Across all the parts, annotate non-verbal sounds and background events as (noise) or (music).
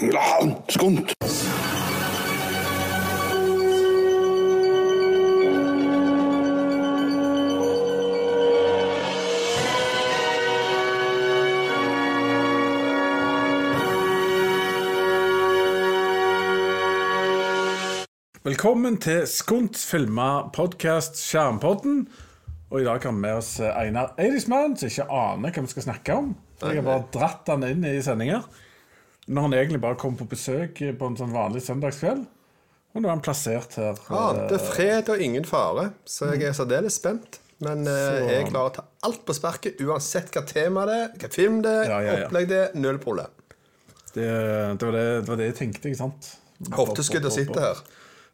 Ja, skunt. Velkommen til Skunts filma podkast Skjermpodden. Og i dag har vi med oss Einar Eidismann, som ikke aner hva vi skal snakke om. Jeg har bare dratt han inn i sendinger. Når han egentlig bare kom på besøk på en sånn vanlig søndagskveld. Og nå er han plassert her. Ja, det er fred og ingen fare, så jeg er særdeles spent. Men eh, jeg er klar til å ta alt på sparket, uansett hva tema det er, hva film det er, Ja, ja, ja. opplegg det er, null problem. Det, det, var det, det var det jeg tenkte, ikke sant? Hofteskuddet sitter her.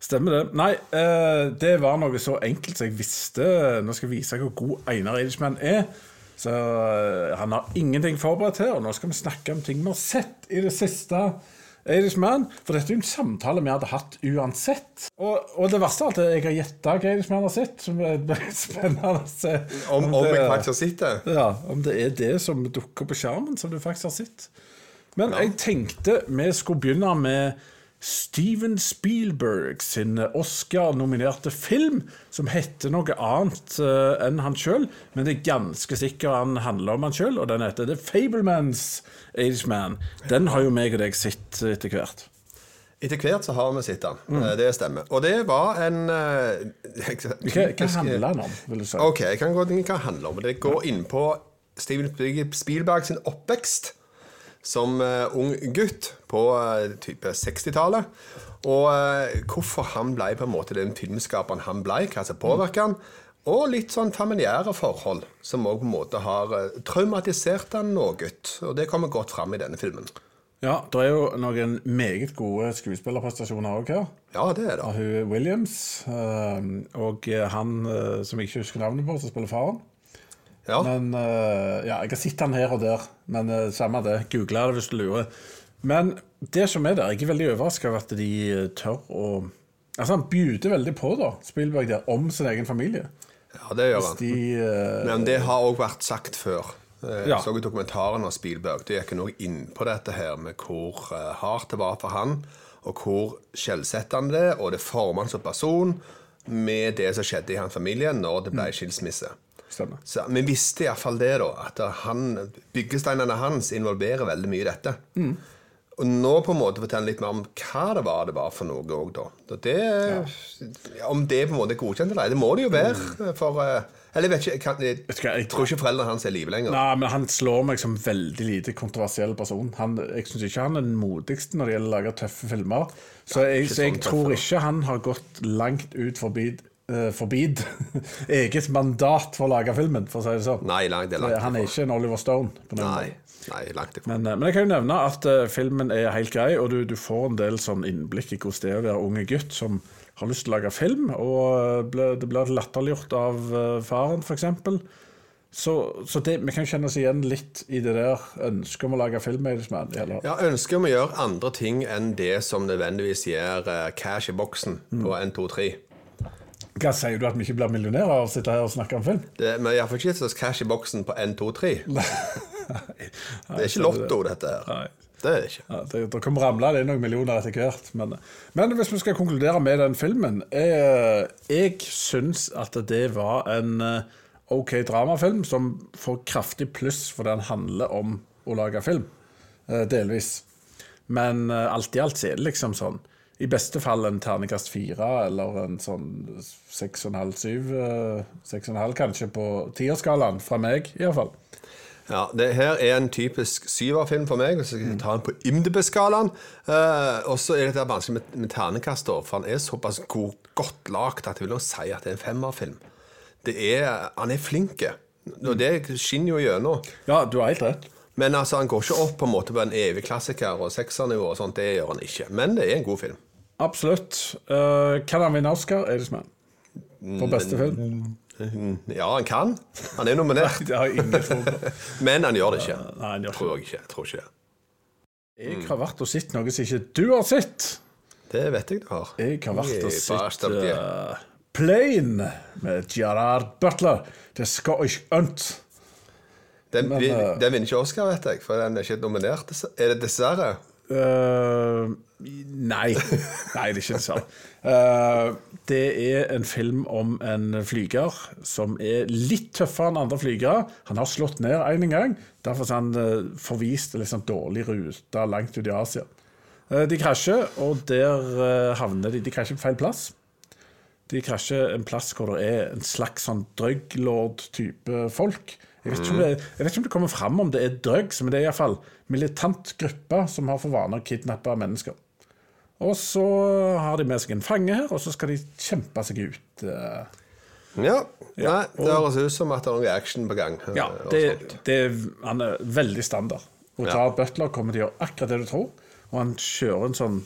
Stemmer det. Nei, eh, det var noe så enkelt som jeg visste. Nå skal jeg vise hvor god Einar Eidismann er. Så eh, han har ingenting forberedt her, og nå skal vi snakke om ting vi har sett i det siste. Eidismann, For dette er jo en samtale vi hadde hatt uansett. Og, og det verste av alt er at jeg har gjetta hva Eidismann har sett. Som er (laughs) spennende å se. Om, om det- jeg faktisk har sett det. ja, om det er det som dukker på skjermen, som du faktisk har sett. Men jeg tenkte vi skulle begynne med Steven Spielberg sin Oscar-nominerte film, som heter noe annet eh, enn han sjøl, men det er ganske sikkert han handler om han sjøl, og den heter The Fablemans Age Man. Den har jo meg og deg sett etter hvert. Etter hvert så har vi sett den. Mm. Eh, Det stemmer. Og det var en eh, (laughs) jeg- Hva, hva handler den om, vil du si? Ok, jeg kan gå inn hva handler om. Det går inn på Steven Spielberg sin oppvekst som eh, ung gutt på eh, type 60-tallet. Og eh, hvorfor han ble på en måte den filmskaperen han ble, hva som påvirket han. Og litt sånn familiære forhold som òg på en måte har traumatisert han noe. Og det kommer godt fram i denne filmen. Ja, det er jo noen meget gode skuespillerprestasjoner òg her. Ja, det er det. av hun Williams. og han som jeg ikke husker navnet på, som spiller faren. Ja. Men uh, ja, Jeg har sett han her og der, men uh, samme det. Google det hvis du lurer. Men det som er der, jeg er veldig overraska over at de eh, tør å Altså Han bjuder veldig på, da, Spielberg, der, om sin egen familie. ja, det gjør han. De uh, Men det har òg vært sagt før. Jeg Ja. så i dokumentaren av Spielberg. Det gikk noe inn på dette her med hvor hardt det var for han, og hvor skjellsettende det er, og det former han som person med det som skjedde i hans familie når det ble skilsmisse. Stemmer. Så Vi visste iallfall det, da. At han, byggesteinene hans involverer veldig mye i dette. Og nå på en måte fortelle litt mer om hva det var det var for noe òg, da. Det, ja. Om det på en måte er godkjent eller ei, det må det jo være. For eh, Eller jeg vet ikke, kan, jeg, Vet hva, jeg- tror ikke foreldrene hans er i live lenger. Nei, men Han slår meg som veldig lite kontroversiell person. Han, jeg syns ikke han er den modigste når det gjelder å lage tøffe filmer. Så jeg, så jeg sånn tror ikke han har gått langt ut forbi eh, forbid (laughs) eget mandat for å lage filmen, for å si det sånn. Nei, langt, det er langt Han er ikke en Oliver Stone. på Nei, nei, langt ifra. Men, eh, men jeg kan jo nevne at uh, filmen er helt grei, og du, du får en del sånn innblikk i hvordan det er å være unge gutt som har lyst til å lage film, og eh, ble, det blir latterliggjort av uh, faren, f.eks. Så, så det, vi kan kjenne oss igjen litt i det der ønsket om å lage film. Eller? Ja, ønsket om å gjøre andre ting enn det som nødvendigvis gir eh, cash i boksen Mm. på N23. Hva sier du at vi ikke blir millionærer av å sitte her og snakke om film? Det, men får ikke så cash i boksen på 1, 2, 3 Det er ikke lotto, dette her. Nei. Det er det ikke. Ja, det, det kommer ramle det er noen millioner etter hvert. Men, men hvis vi skal konkludere med den filmen Jeg, jeg syns at det var en eh, OK dramafilm som får kraftig pluss fordi den handler om å lage film. eh, Delvis. Men eh, alt i alt så er det liksom sånn I beste fall en terningkast fire eller en sånn seks og en halv, syv eh, kanskje på tierskalaen, fra meg iallfall. Ja, det her er en typisk syverfilm for meg, hvis jeg skal ta den på IMDb-skalaen. Eh, og så er det der vanskelig med, med ternekast, for han er såpass god, godt lagt at jeg vil nå si at det er en femmerfilm. Det er, han er flink, og det skinner jo gjennom. Ja, du har helt rett. Men altså, han går ikke opp på en måte på en evig klassiker og seksernivå og sånt, det gjør han ikke. Men det er en god film. Absolutt. Uh, kan han vinne Oscar? Eidesmann? For beste film? Ja, han kan. Han er nominert. (laughs) Det har ingen. (laughs) Men han gjør det ikke. Nei, han gjør ikke Tror jeg ikke. Tror ikke det. Jeg har vært og sett noe som ikke du har sett. Det vet jeg du har. Jeg har vært og sett uh, Plane med Gerard Butler. Det skal ikke ønt. Den, Men, vi- eh, den vinner ikke Oscar, vet jeg, for den er ikke nominert. Er det dessverre? Eh, nei. Nei, det er ikke det samme. Uh, det er en film om en flyger som er litt tøffere enn andre flygere. Han har slått ned en gang, derfor er han uh, forvist sånn dårlig rute langt ut i Asia. Eh, de krasjer, og der havner de De krasjer på feil plass. De krasjer en plass hvor det er en slags sånn drøglord-type folk. Jeg vet, det, jeg vet ikke om det kommer fram om det er drugs, men det er iallfall militant gruppe som har for vane å kidnappe mennesker. Og så har de med seg en fange her, og så skal de kjempe seg ut. Ja. Ja. Nei, det høres ut som at det er noe action på gang. Ja, eh, det, er det, han er veldig standard. Og Ja. Butler kommer til å gjøre akkurat det du tror, og han kjører en sånn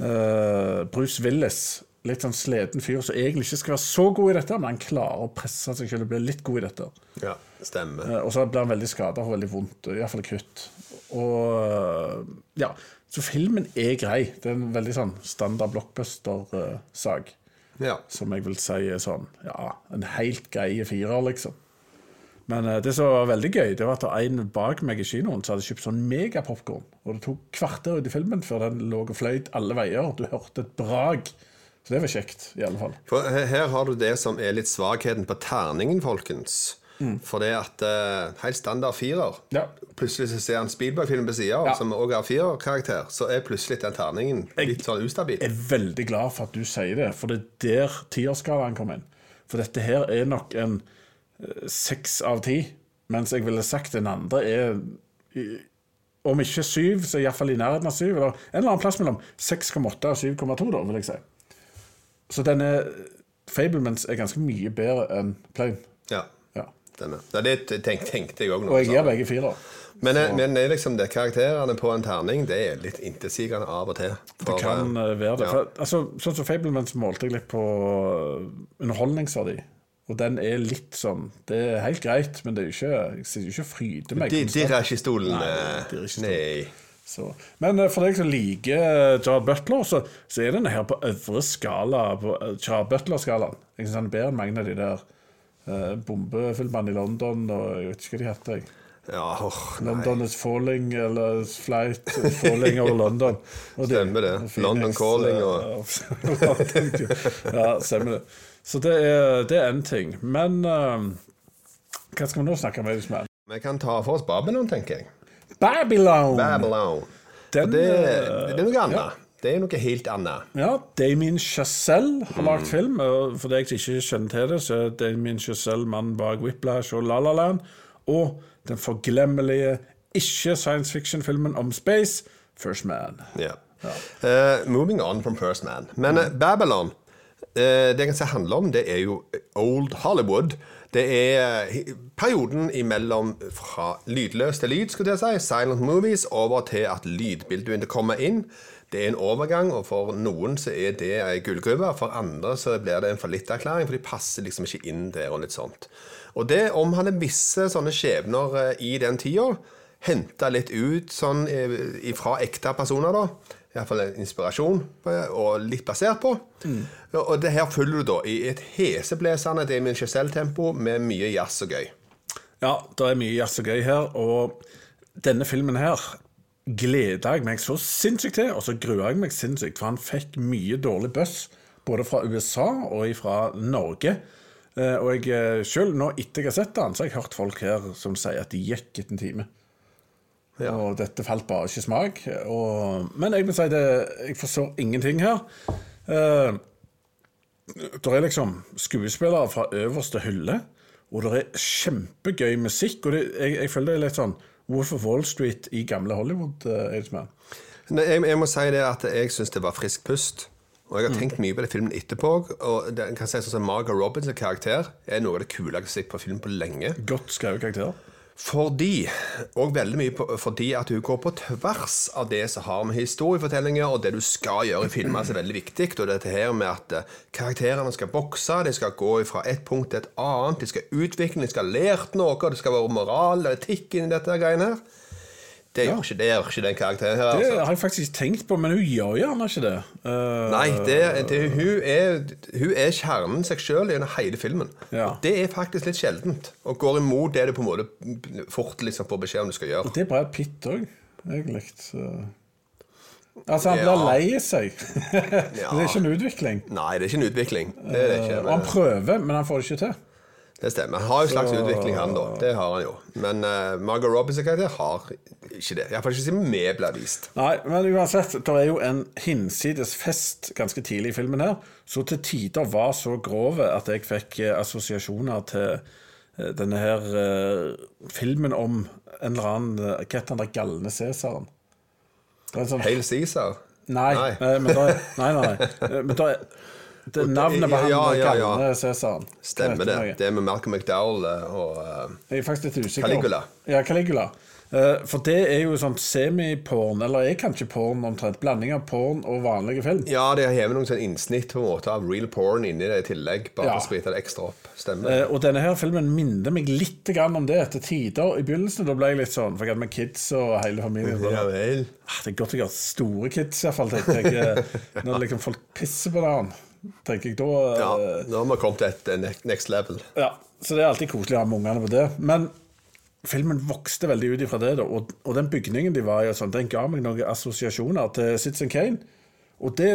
uh, Bruce Willis, litt sånn sliten fyr som egentlig ikke skal være så god i dette, men han klarer å presse seg selv og bli litt god i dette. ja, stemmer. Eh, Og så blir han veldig skada og veldig vondt, iallfall kutt. Og eh, ja, så filmen er grei. Det er en veldig sånn standard blockbuster-sak. Ja. Som jeg vil si er sånn Ja, en helt grei firer, liksom. Men eh, det som var veldig gøy, det var at en bak meg i kinoen som hadde kjøpt sånn megapopkorn. Og det tok kvarter ut i filmen før den lå og fløyt alle veier. Du hørte et brag. Så det var kjekt, i alle fall. For her, her har du det som er litt svakheten på terningen, folkens. For det at uh, helt standard firer Ja. Plutselig så ser han Spielberg-film på sida, Ja. som også har firerkarakter. Så er plutselig den terningen litt sånn ustabil. Jeg er veldig glad for at du sier det, for det er der tierskalaen kommer inn. For dette her er nok en eh, seks av ti, mens jeg ville sagt den andre er om ikke syv, så iallfall i nærheten av syv. Eller en eller annen plass mellom 6,8 og 7,2, da, vil jeg si. Så denne Fablements er ganske mye bedre enn Plane. Ja. Stemmer. Ja, det tenk, tenkte jeg òg nå. Og jeg gir begge fire. Men, eh, men er liksom det karakterene på en terning Det er litt intetsigende av og til. Det kan eh, eh, være det. ja. For, altså, sånn som Fablemans målte jeg litt på eh, underholdningsverdi. Og den er litt sånn Det er helt greit, men det er jo ikke, jeg sitter ikke og fryder meg. Dirrer ikke i stolen. Nei, eh, ikke. Nei. Så. Men eh, for deg som liker Jar Butler, så, så er denne her på øvre skala på Jar Butler-skalaen. Jeg synes han er bedre enn mange av de der uh, bombefilmene i London og jeg vet ikke hva de heter. jeg. Ja, nei. London is falling, eller flight falling over London. Og Stemmer det. Phoenix, London calling og- (laughs) Ja, stemmer det. Så det er, det en ting. Men uh, hva skal vi nå snakke om? Aidesman? Vi kan ta for oss Babylon, tenker jeg. Babylon! Babylon. Den, det, eh, det er noe annet. Det er noe helt annet. Ja, Damien Chazelle har lagd Mm. film. og For deg som ikke kjenner til det, så er Damien Chazelle mannen bak Whiplash og La La Land. Og den forglemmelige ikke science fiction-filmen om space, First Man. Ja. Uh, moving on from First Man. Men uh, Babylon uh, Det jeg kan si handler om, det er jo Old Hollywood. Det er perioden imellom fra lydløs til lyd, skulle jeg si, silent movies, over til at lydbildet kommer inn. Det er en overgang, og for noen så er det ei gullgruve. For andre så blir det en fallitterklæring, for de passer liksom ikke inn der. og litt sånt. Og det omhandler visse sånne skjebner eh, i den tida. Henta litt ut sånn ifra fra ekte personer, da. Iallfall inspirasjon, og litt basert på. Og det her følger du da i et heseblesende Damien Chazelle-tempo med mye jazz og gøy. Ja, det er mye jazz og gøy her, og denne filmen her gleda jeg meg så sinnssykt til, og så grua jeg meg sinnssykt, for han fikk mye dårlig buzz, både fra USA og fra Norge. Eh, Og jeg sjøl, selv nå etter jeg har sett den, så har jeg hørt folk her som sier at de gikk etter en time. Ja. Og dette falt bare ikke i smak. Og, men jeg vil si det, jeg forstår ingenting her. Eh, det er liksom skuespillere fra øverste hylle, og det er kjempegøy musikk. Og det, jeg, jeg føler det er litt sånn Wolf of Wall Street i gamle Hollywood. Uh. Nei, jeg, jeg må si det at jeg syns det var frisk pust. Og jeg har tenkt mye på den filmen etterpå. Og det, kan si sånn som Margot Robbins' karakter er noe av det kuleste jeg har sett på film på lenge. Godt skrevet karakter. Fordi, og veldig mye på, fordi at hun går på tvers av det som har med historiefortellinger og det du skal gjøre i filmer, som er veldig viktig. Og dette her med at eh, karakterene skal bokse, de skal gå fra et punkt til et annet, de skal utvikle, de skal ha lært noe, det skal være moral og etikk inni dette greiene her. Det gjør ikke, det gjør ikke den karakteren her. Det altså. har jeg faktisk tenkt på, men hun gjør gjerne ikke det. Uh, Nei, det, det, hun, er, hun er kjernen seg sjøl gjennom hele filmen. Ja. Og Det er faktisk litt sjeldent, og går imot det du på en måte fort liksom får beskjed om du skal gjøre. Det er Brad Pitt òg, egentlig. Altså, han Ja. blir lei seg. (laughs) det er ikke en utvikling. Nei, det er ikke en utvikling. Det det ikke. Og han prøver, men han får det ikke til. Det stemmer. Han har jo slags Så- utvikling, han da. Det har han jo. Men uh, Margot karakter har ikke det. Iallfall ikke siden vi ble vist. Nei, men uansett, det er jo en hinsides fest ganske tidlig i filmen her, så til tider var så grove at jeg fikk eh, assosiasjoner til eh, denne her filmen om en eller annen Hva heter han der galne Cæsaren? Sånn Hail Cæsar. Nei, Nei. men da nei, nei, nei. Men da det er navnet på han Ja, ja, ja. gamle Cæsaren. Stemmer det. Det er med Malcolm McDowell eh, og eh, Jeg er faktisk litt usikker. Caligula. Ja, Caligula. Eh, For det er jo sånn semiporn, eller er kanskje porn omtrent. Blanding av porn og vanlige film. Ja, det har noen sånn innsnitt på en måte av real porn inni det i tillegg. Bare Ja. sprite det ekstra opp. Stemmer. Eh, Og denne her filmen minner meg litt grann om det etter tider. I begynnelsen da ble jeg litt sånn, for jeg hadde med kids og hele familien. Ja vel. ah, det er godt jeg har store kids, iallfall. tenker jeg. (laughs) Når liksom folk pisser på hverandre, tenker jeg da Ja, eh, nå har vi kommet til et eh, next level. Ja, så det er alltid koselig å ha med ungene på det. Men filmen vokste veldig ut ifra det, da. Og, og den bygningen de var i, og sånn, den ga meg noen assosiasjoner til Citizen Kane. Og det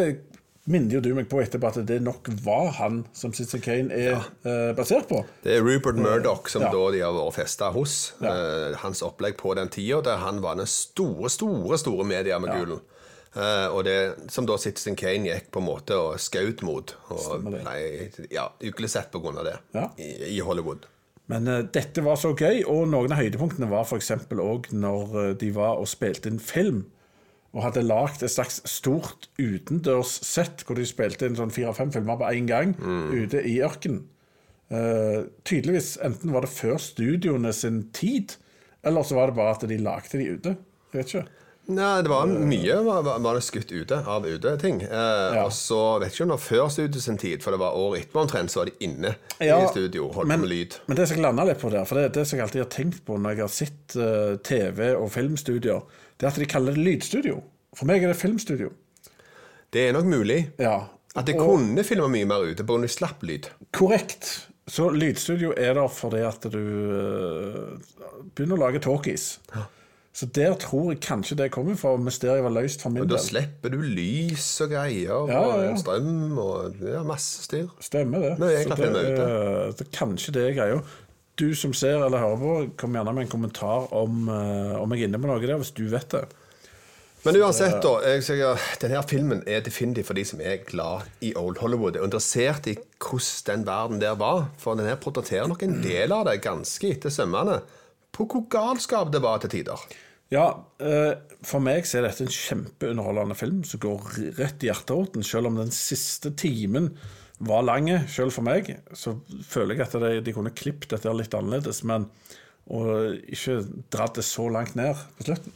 minner jo du meg på etterpå at det nok var han som Citizen Kane er eh, basert på. Det er Rupert Murdoch som Ja. da de har vært festa hos. Eh, hans opplegg på den tida, der han var den store, store store mediemogulen. Eh, og det som da Citizen Kane gikk på en måte og skjøt mot. Og ble ja, uglesett av det Ja. i, i Hollywood. Men uh, dette var så gøy, og noen av høydepunktene var f.eks. òg når eh, de var og spilte inn film. Og hadde lagd et slags stort utendørssett hvor de spilte inn sånn fire-fem filmer på én gang ute i ørkenen. Uh, tydeligvis enten var det før studioene sin tid, eller så var det bare at de lagde de ute. Jeg vet ikke. Nei, det var mye var, var- det skutt ute av uteting. Eh, Og så vet ikke om det var før studio sin tid, for det var året etterpå omtrent, så var de inne Ja, i studio, holdt men, med lyd. Men det som jeg landa litt på der, for det, det som jeg alltid har tenkt på når jeg har sett uh, TV- og filmstudier, det er at de kaller det lydstudio. For meg er det filmstudio. Det er nok mulig Ja. at de Og- kunne filma mye mer ute, de slapp lyd. Korrekt. Så lydstudio er der fordi at du uh, begynner å lage talkies. Så der tror jeg kanskje det kommer fra. Mysteriet var løst for min Og da slipper du lys og greier, Ja, ja, ja. og strøm og ja, masse styr. Stemmer det. Nei, jeg Så det, det, kanskje det er greia. Du som ser eller hører på, kom gjerne med en kommentar om, øh, om jeg er inne på noe der, hvis du vet det. Men uansett, da. Jeg, denne filmen er definitivt for de som er glad i Old Hollywood Er interessert i hvordan den verden der var. For den her portretterer nok en del av det ganske etter sømmene. På hvor galskap det var til tider. Ja, eh, for meg så er dette en kjempeunderholdende film som går rett i hjerteroten. Selv om den siste timen var lang, selv for meg, så føler jeg at de, kunne klippet dette litt annerledes. Men, og ikke dratt det så langt ned på slutten.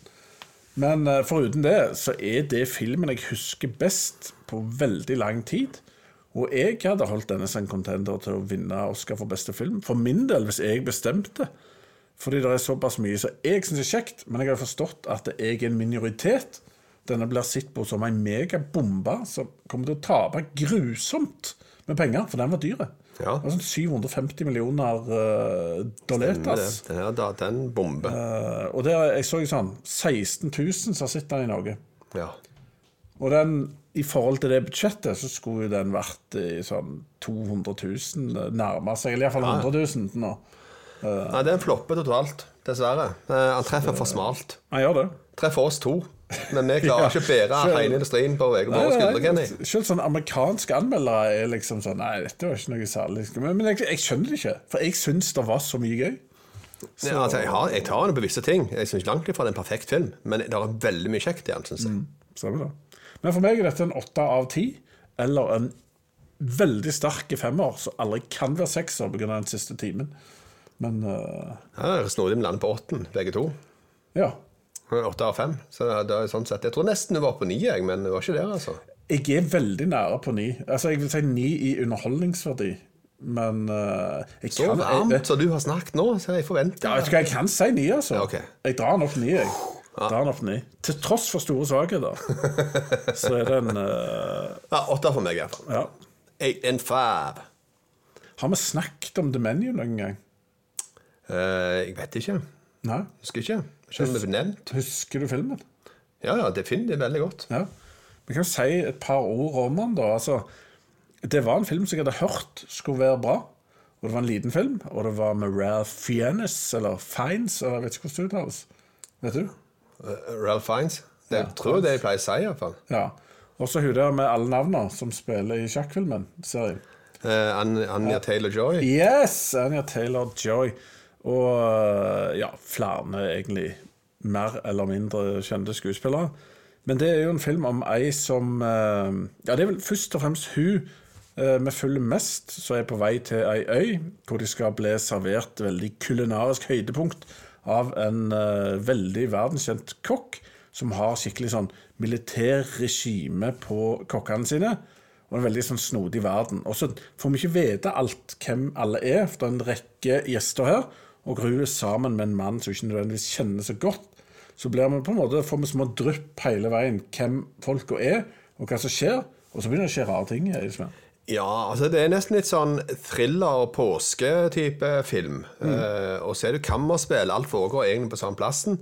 Men eh, foruten det, så er det filmen jeg husker best på veldig lang tid. Og jeg hadde holdt denne som contender til å vinne Oscar for beste film. For min del, hvis jeg bestemte. Fordi det er såpass mye som jeg syns er kjekt, men jeg har forstått at jeg er en minoritet. Denne blir sett på som en megabombe som kommer til å tape grusomt med penger, for den var dyr. Ja. Det var sånn 750 millioner uh, dolletas. Ja, her, da, den bombe. Uh, og der, jeg så jo sånn 16 000 som sitter den i Norge. Ja. Og den, i forhold til det budsjettet, så skulle jo den vært i sånn 200 000, nærmer seg, eller iallfall 100 000 til nå. Nei, det er en floppe totalt, dessverre. Eh, Han treffer for smalt. Han gjør det. Treffer oss to. Men vi (laughs) klarer Ja. ikke å bære hele industrien på våre skuldre, Kenny. Selv sånn amerikanske anmeldere er liksom sånn Nei, dette var ikke noe særlig. Men, men jeg, jeg skjønner det ikke, for jeg syns det var så mye gøy. Ja, altså, jeg, har, jeg tar noen bevisste ting. Jeg syns langt ifra det er en perfekt film, men det er veldig mye kjekt i den, syns jeg. Det. Men for meg er dette en åtte av ti, eller en veldig sterk femmer, som aldri kan være sekser pga. den siste timen. Men uh, ja, snodig med lander på åtten, begge to. ja. Åtte av fem. Så det er sånn sett. Jeg tror nesten du var på ni, jeg, men det var ikke der, altså. Jeg er veldig nære på ni. Altså, jeg vil si ni i underholdningsverdi, men uh, jeg Så kan, jeg, varmt som du har snakket nå, så jeg forventer Ja, jeg kan si ni, altså. Ja, okay. Jeg drar den opp ni, jeg. Drar den opp ni. Til tross for store svakheter, (laughs) så er det en uh, Ja, åtte for meg, iallfall. Ja. En and. Har vi snakket om The Menu noen gang? Eh, jeg vet ikke. Nei. Husker ikke. Ble nevnt? Husker du filmen? Ja, ja, definitivt veldig godt. Ja. Vi kan si et par ord om den, da. Altså, det var en film som jeg hadde hørt skulle være bra. Og det var en liten film, og det var med Ralph Fiennes, eller Fiennes, eller jeg vet ikke hvordan det uttales. Vet du? Uh, Ralph Fiennes. Det jeg tror jeg det jeg pleier å si, iallfall. Ja. Og så hun der med alle navnene som spiller i sjakkfilmen. serien. Uh, An Anja Taylor-Joy. Yes! Anja Taylor-Joy. Og øh, ja, flere egentlig mer eller mindre kjente skuespillere. Men det er jo en film om ei som øh, Ja, det er vel først og fremst hun øh, vi følger mest, som er på vei til ei øy, hvor de skal bli servert veldig kulinarisk høydepunkt av en veldig verdenskjent kokk som har skikkelig sånn militærregime på kokkene sine. Og en veldig sånn snodig verden. Og så får vi ikke vite alt hvem alle er, for det er en rekke gjester her. Og hun er sammen med en mann som ikke nødvendigvis kjenner så godt. Så blir vi på en måte, får vi små drypp hele veien hvem folka er, og hva som skjer. Og så begynner det å skje rare ting. Liksom. Ja, altså det er nesten litt sånn thriller-påske-type film. Eh, og så er det kammerspill. Alt foregår egentlig på samme plassen.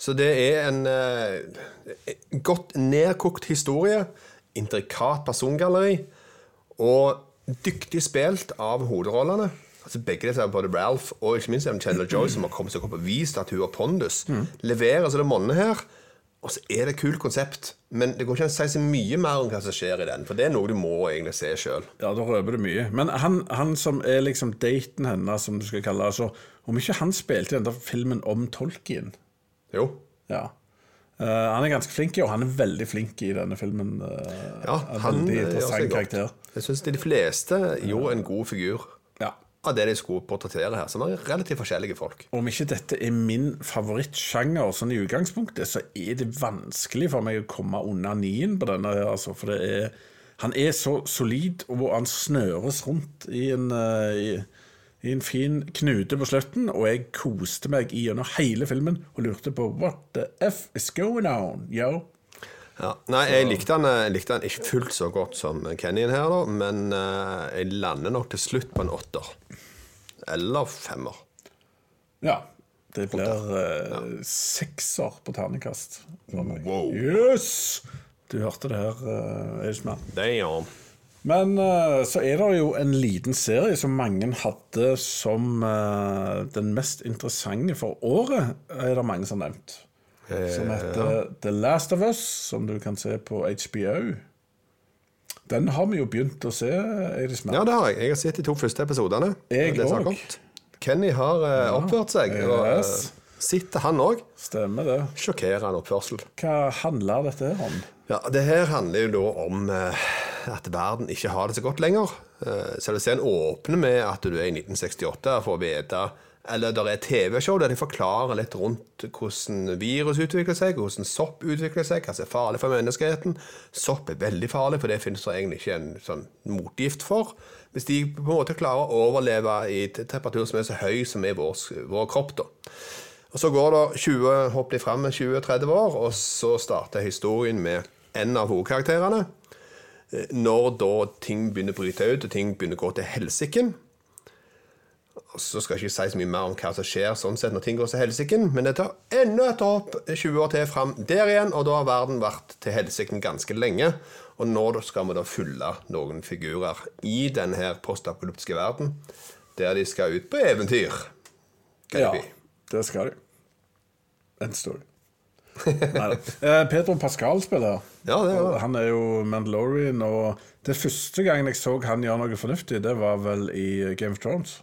Så det er en eh, godt nedkokt historie. Intrikat persongalleri. Og dyktig spilt av hovedrollene. Altså Begge disse, både Ralph og ikke minst Chandler Joy, som har kommet seg opp og vist at hun har pondus, leverer så det monner her. Og så er det et kult konsept, men det går ikke an å si så mye mer om hva som skjer i den. For det er noe du må egentlig se sjøl. Ja, da røper det mye. Men han, han som er liksom daten hennes, som du skal kalle det, altså, om ikke han spilte i den der filmen om Tolkien Jo. Ja. Uh, han er ganske flink, og han er veldig flink i denne filmen. Uh, Ja, er han veldig eh, gjør interessant karakter. Jeg syns de fleste gjorde en god figur. Av det de skulle portrettere her, som er relativt forskjellige folk. Om ikke dette er min favorittsjanger sånn i utgangspunktet, så er det vanskelig for meg å komme unna nien på denne her, altså. For det er Han er så solid, og han snøres rundt i en, eh, i, i en fin knute på slutten, og jeg koste meg gjennom hele filmen og lurte på What the F is going on, yo? Ja. Nei, jeg likte han, jeg likte han ikke fullt så godt som Kennyen her, da, men eh, jeg lander nok til slutt på en åtter. Eller femmer. Ja. Det blir eh, sekser på terningkast. Wow. Yes! Du hørte det her, uh, Eismann. Damn. Men eh, så er det jo en liten serie som mange hadde som eh, den mest interessante for året, er det mange som har nevnt. Som heter The Last of Us, som du kan se på HBO. Den har vi jo begynt å se, Eidismann. Ja, det har jeg. Jeg har sett de to første episodene. Jeg òg. Kenny har eh, oppført seg. Og uh, sitter han òg. Stemmer det. Sjokkerende oppførsel. Hva handler dette om? Ja, Det her handler jo da om uh, at verden ikke har det så godt lenger. Uh, så det serien åpner med at du er i 1968 for å vite Eller det er TV-show der de forklarer litt rundt hvordan virus utvikler seg, hvordan sopp utvikler seg, hva som er farlig for menneskeheten. Sopp er veldig farlig, for det finnes det egentlig ikke en sånn motgift for. Hvis de på en måte klarer å overleve i et temperatur som er så høy som er vår, vår kropp, da. Og Så går det 20, hopper de fram med 20-30 år, og så starter historien med en av hovedkarakterene. Eh, Når da ting begynner å bryte ut, og ting begynner å gå til helsiken. Så skal jeg ikke si så mye mer om hva som skjer sånn sett når ting går til helsiken, men det tar enda et hopp 20 år til fram der igjen, og da har verden vært til helsiken ganske lenge. Og nå skal vi da følge noen figurer i denne her postapokalyptiske verden, der de skal ut på eventyr. Kan Ja, det det skal de. En story. Neida. Eh, Pedro Pascal spiller. Ja, det er. Han er jo Mandalorian, og det første gangen jeg så han gjøre noe fornuftig, det var vel i Game of Thrones.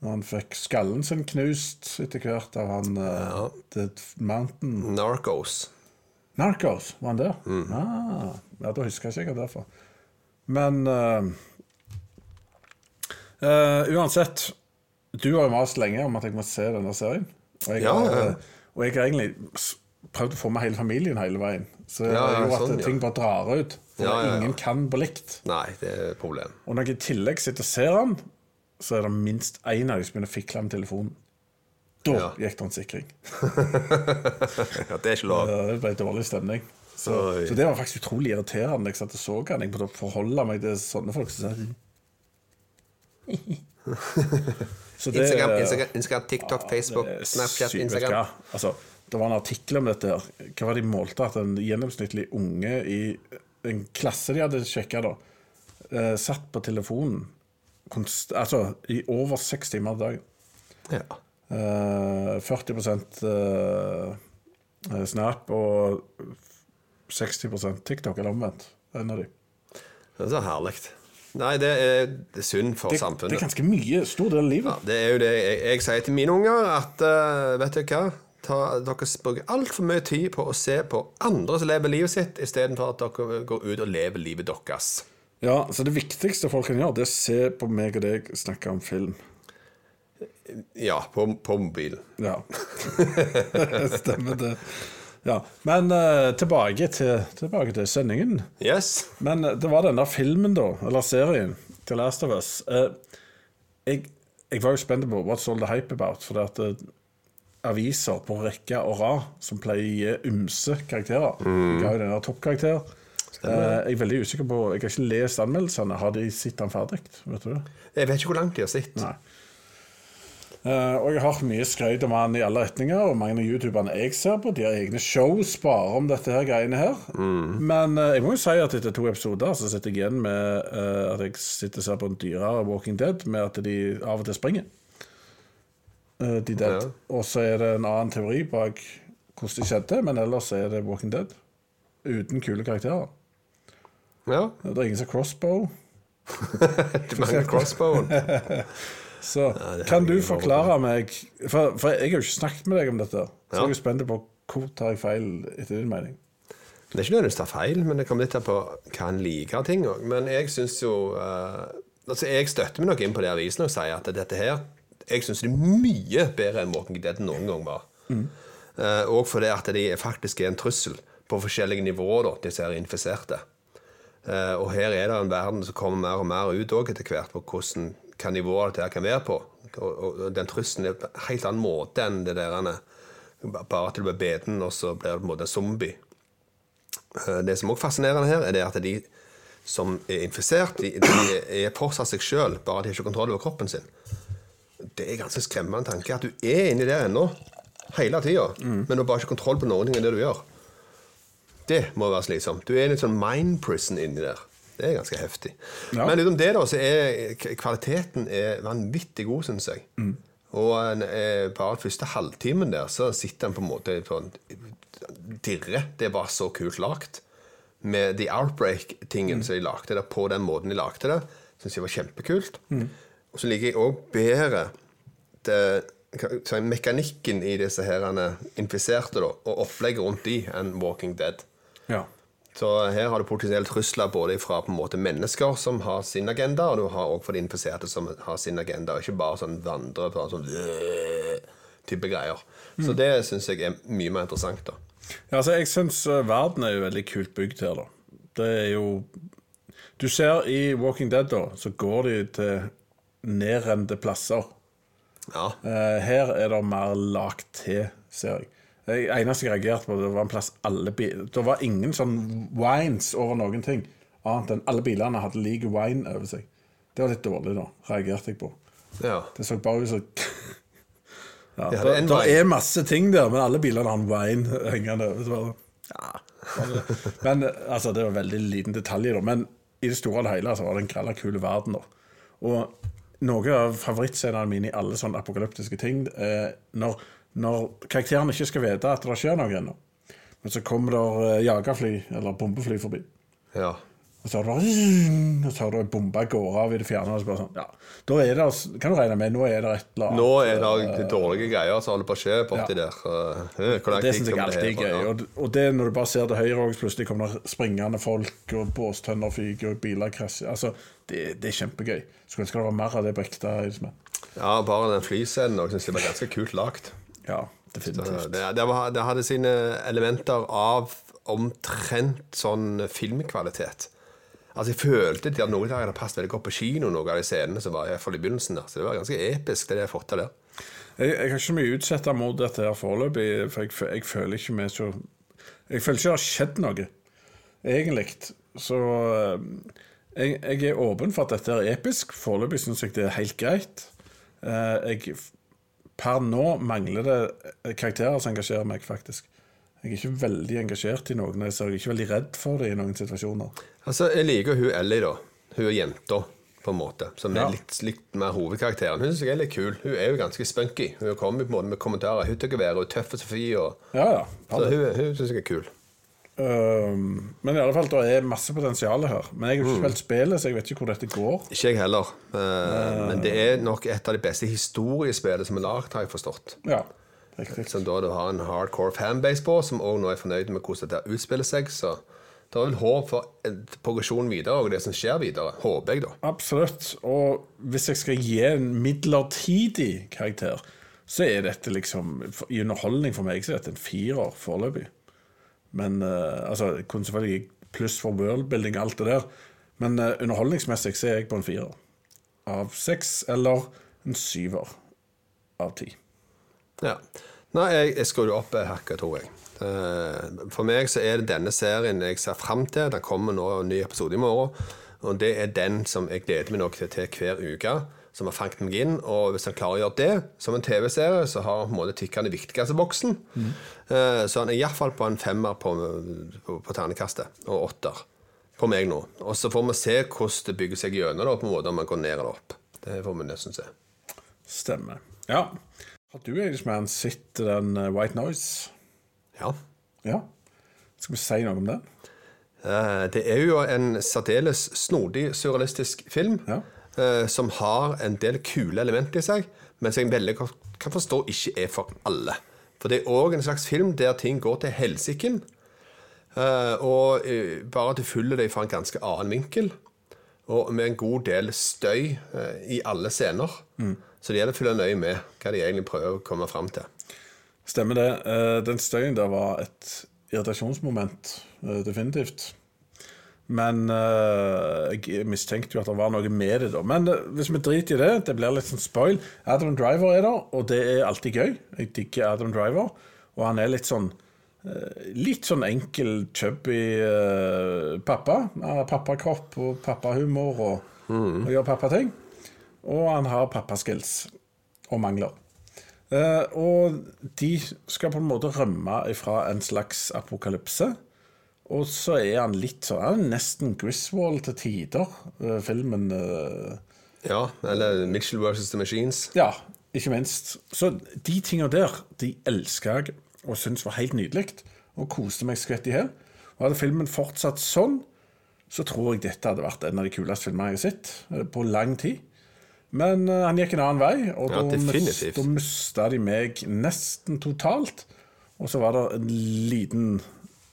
Når han fikk skallen sin knust etter hvert av han eh, The Mountain Narcos. Narcos, var han der? Ah, ja, da husker jeg ikke derfor. Men uh, uh, uansett, du har jo mast lenge om at jeg må se denne serien. Og jeg, Ja, ja. og jeg har egentlig prøvd å få med hele familien hele veien. Så det Ja, er jo at sånn, ja. ting bare drar ut. For Ja, ja, ja. ingen kan på likt. Nei, det er et problem. Og når jeg i tillegg sitter og ser han, så er det minst én av dem som begynner å fikle med telefonen. Da Ja. gikk det en sikring. (laughs) Ja, det er ikke lov. Det ble dårlig stemning. Så, så det var faktisk utrolig irriterende. Jeg satt og så han. Jeg måtte forholde meg til sånne folk (laughs) Så det Instagram, Instagram, Instagram TikTok, Facebook, det er Snapchat, Instagram. Altså, Det var en artikkel om dette. her. Hva var de målte? At en gjennomsnittlig unge i en klasse de hadde sjekka, da, eh, satt på telefonen altså, i over seks timer om dagen. Ja. Uh, 40 uh, Snap og 60% TikTok, eller omvendt. En av de. Det er så herlig. Nei, det er, det er synd for Det, det er ganske mye. Stor del av livet. Ja, det er jo det jeg, jeg sier til mine unger, at uh, vet du hva? Ta, dere bruker altfor mye tid på å se på andre som lever livet sitt, istedenfor at dere går ut og lever livet deres. Ja, så det viktigste folk kan gjøre, det er å se på meg og deg snakke om film. Ja, på, på mobilen. Ja. (laughs) Stemmer det. Ja. Men uh, tilbake, til, tilbake til sendingen. Yes. Men eh, det var den der filmen, da, eller serien, til Last of Us. Uh, jeg, jeg var jo spent på what's all the hype about, for at eh, aviser på rekke og rad som pleier å gi ymse karakterer, ga jo denne toppkarakter. Eh, jeg er veldig usikker på Jeg har ikke lest anmeldelsene. Har de sett den ferdig? Vet du det? Jeg vet ikke hvor langt de har sett. Nei. Uh, og jeg har hørt mye skryt om han i alle retninger, og mange av youtuberne jeg ser på, de har egne shows bare om dette her greiene her. Men uh, jeg må jo si at etter to episoder så sitter jeg igjen med uh, at jeg sitter og ser på en dyrere Walking Dead med at de av og til springer. De dead. Ja. Og så er det en annen teori bak hvordan det skjedde, men ellers er det Walking Dead. Uten kule karakterer. Ja. Det er ingen som crossbow. (laughs) Du mangler crossbowen. (laughs) Så det kan du forklare bra. meg for, for jeg har jo ikke snakket med deg om dette. Så Ja. jeg er spent på hvor tar jeg feil, etter din mening. Det er ikke nødvendigvis ta feil, men det kommer litt an på hva en liker ting òg. Men jeg syns jo uh, Altså, jeg støtter meg nok inn på det avisen og sier at dette her Jeg syns det er mye bedre enn Walking Dead noen gang var. Eh, og fordi at de faktisk er en trussel på forskjellige nivåer, da, disse her infiserte. Eh, og her er det en verden som kommer mer og mer ut òg etter hvert, på hvordan, hva nivået dette kan være på. Og, den trusselen er på en helt annen måte enn det der Bare at du blir beten, og så blir du på en måte en zombie. Eh, Det som også er fascinerende her, er det at de som er infisert, de, de er fortsatt seg sjøl, bare de har ikke kontroll over kroppen sin. Det er ganske skremmende tanke at du er inni der ennå, hele tida, men du har bare ikke kontroll på noen ting av det du gjør. Det må være slitsomt. Du er en sånn mind prison inni der. Det er ganske heftig. Ja. Men utenom det, da, så er kvaliteten er vanvittig god, syns jeg. Og en, eh, bare den første halvtimen der, så sitter en på en måte på en dirre. Det var så kult lagt. Med The Outbreak-tingen som de lagde det på den måten de lagde det, syns jeg var kjempekult. Og så liker jeg òg bedre det, så mekanikken i disse her infiserte, da, og opplegget rundt de, enn Walking Dead. Ja. Så her har du potensielt trusler både fra på en måte mennesker som har sin agenda, og du har også for de infiserte som har sin agenda, og ikke bare sånn vandre på sånn øh, type greier. Så det syns jeg er mye mer interessant, da. Ja, altså, jeg syns verden er jo veldig kult bygd her, da. Det er jo Du ser i Walking Dead, da, så går de til nedrende plasser. Ja. Eh, her er det mer lagt til, ser jeg. Det eneste jeg reagerte på, det var en plass alle biler Det var ingen sånn wines over noen ting, annet enn alle bilene hadde lik wine over seg. Det var litt dårlig, da, reagerte jeg på. ja. Det så bare ut som (laughs) ja, Ja, det, det er masse ting der, men alle bilene har en wine hengende over. seg. ja, (laughs) men altså, det var veldig liten detalj, da. Men i det store og hele så var det en gralla kul verden, da. Og noe av favorittscenene mine i alle sånne apokalyptiske ting er når, når karakterene ikke skal vite at det skjer noe ennå. Men så kommer det eh, jagerfly eller bombefly forbi. ja. Og så har du bare Og så har du en bombe går av i det fjerne. Så sånn, ja, da er det, altså- kan du regne med nå er det et eller annet. Nå er det dårlige greier som holder på å skje borti Ja. der. Uh, Det syns jeg alltid er gøy. Og, og det når du bare ser til høyre, òg, plutselig kommer det springende folk, og båstønner fyker, og biler krasjer. Altså, det, det er kjempegøy. Skulle ønske det var mer av det på ekte. Ja, bare den flyscenen òg syns jeg var ganske kult lagt. Ja, definitivt. Det, det, var, det hadde sine elementer av omtrent sånn filmkvalitet. Altså Jeg følte at noen der hadde passet veldig godt på kino, noen av de scenene som var i begynnelsen. der Så det var ganske episk, det de har fått til der. Jeg, jeg har ikke så mye å utsette mot dette her foreløpig, for jeg, jeg føler ikke vi så Jeg føler ikke det har skjedd noe, egentlig. Så eh, jeg, jeg er åpen for at dette er episk. Foreløpig syns jeg det er helt greit. Eh, Jeg per nå mangler det eh, karakterer som engasjerer meg, faktisk. Jeg er ikke veldig engasjert i noen, så jeg er ikke veldig redd for det i noen situasjoner. Altså, Jeg liker hun Ellie, da. Hun er jenta, på en måte. Som er litt, litt mer hovedkarakteren. Hun synes jeg er litt kul. Hun er jo ganske spunky. Hun kommer på en måte med kommentarer. Hun tykker være og tøffe Sofie. Og... Ja, ja. Så hun, hun syns jeg er kul. Øhm, men i alle fall, det er masse potensial her. Men jeg har ikke spilt spillet, så jeg vet ikke hvor dette går. Ikke jeg heller. Eh, Men det er nok et av de beste historiespillene som er lagd, har jeg forstått. Ja, riktig. Som da du har en hardcore fanbase på, som òg nå er fornøyd med hvordan dette utspiller seg. Så det er vel håp for progresjon videre, og det som skjer videre. Håper jeg, da. Absolutt. Og hvis jeg skal gi en midlertidig karakter, så er dette liksom I underholdning for meg så er dette en firer foreløpig. Men uh, altså, kunne selvfølgelig pluss for worldbuilding og alt det der. Men uh, underholdningsmessig så er jeg på en firer av seks, eller en syver av ti. Ja. Nei, jeg, jeg skrur opp hakket, tror jeg. Eh, For meg så er det denne serien jeg ser fram til. Den kommer nå en ny episode i morgen. Og det er den som jeg gleder meg nok til, til hver uke. Som har fanget meg inn. Og hvis han klarer å gjøre det som en TV-serie, så har han på en måte tikka den viktigste boksen. Mm. Så han er iallfall på en femmer på, på, på ternekastet. Og åtter på meg nå. Og så får vi se hvordan det bygger seg gjennom, da, på en måte om man går ned eller opp. Det får vi nesten se. Stemmer. Ja. Har du Irishman sett den eh, White Noise? Ja. Ja. Skal vi si noe om den? Eh, Det er jo en særdeles snodig, surrealistisk film Ja. Eh, som har en del kule elementer i seg, men som jeg veldig godt kan forstå ikke er for alle. For det er òg en slags film der ting går til helsiken, eh, og eh, bare at du følger det fra en ganske annen vinkel, og med en god del støy i alle scener. Så det gjelder å følge nøye med hva de egentlig prøver å komme fram til. Stemmer det. Den støyen der var et irritasjonsmoment, definitivt. Men uh, jeg mistenkte jo at det var noe med det, da. Men uh, hvis vi driter i det, det blir litt sånn spoil. Adam Driver er der, og det er alltid gøy. Jeg digger Adam Driver. Og han er litt sånn uh, Litt sånn enkel, chubby pappa. Han har pappakropp og pappahumor og, og gjør pappating. Og han har pappaskills og mangler. Og de skal på en måte rømme fra en slags apokalypse. Og så er han litt sånn Han er nesten Griswold til tider, eh, filmen. eh, Ja, eller Mitchell versus The Machines. ja, ikke minst. Så de tinga der, de elska jeg og syntes var helt nydelig. Og koste meg skvett i hjel. Og hadde filmen fortsatt sånn, så tror jeg dette hadde vært en av de kuleste filmene jeg har sett eh, på lang tid. Men uh, han gikk en annen vei, og Ja, da mista de meg nesten totalt. Og så var det en liten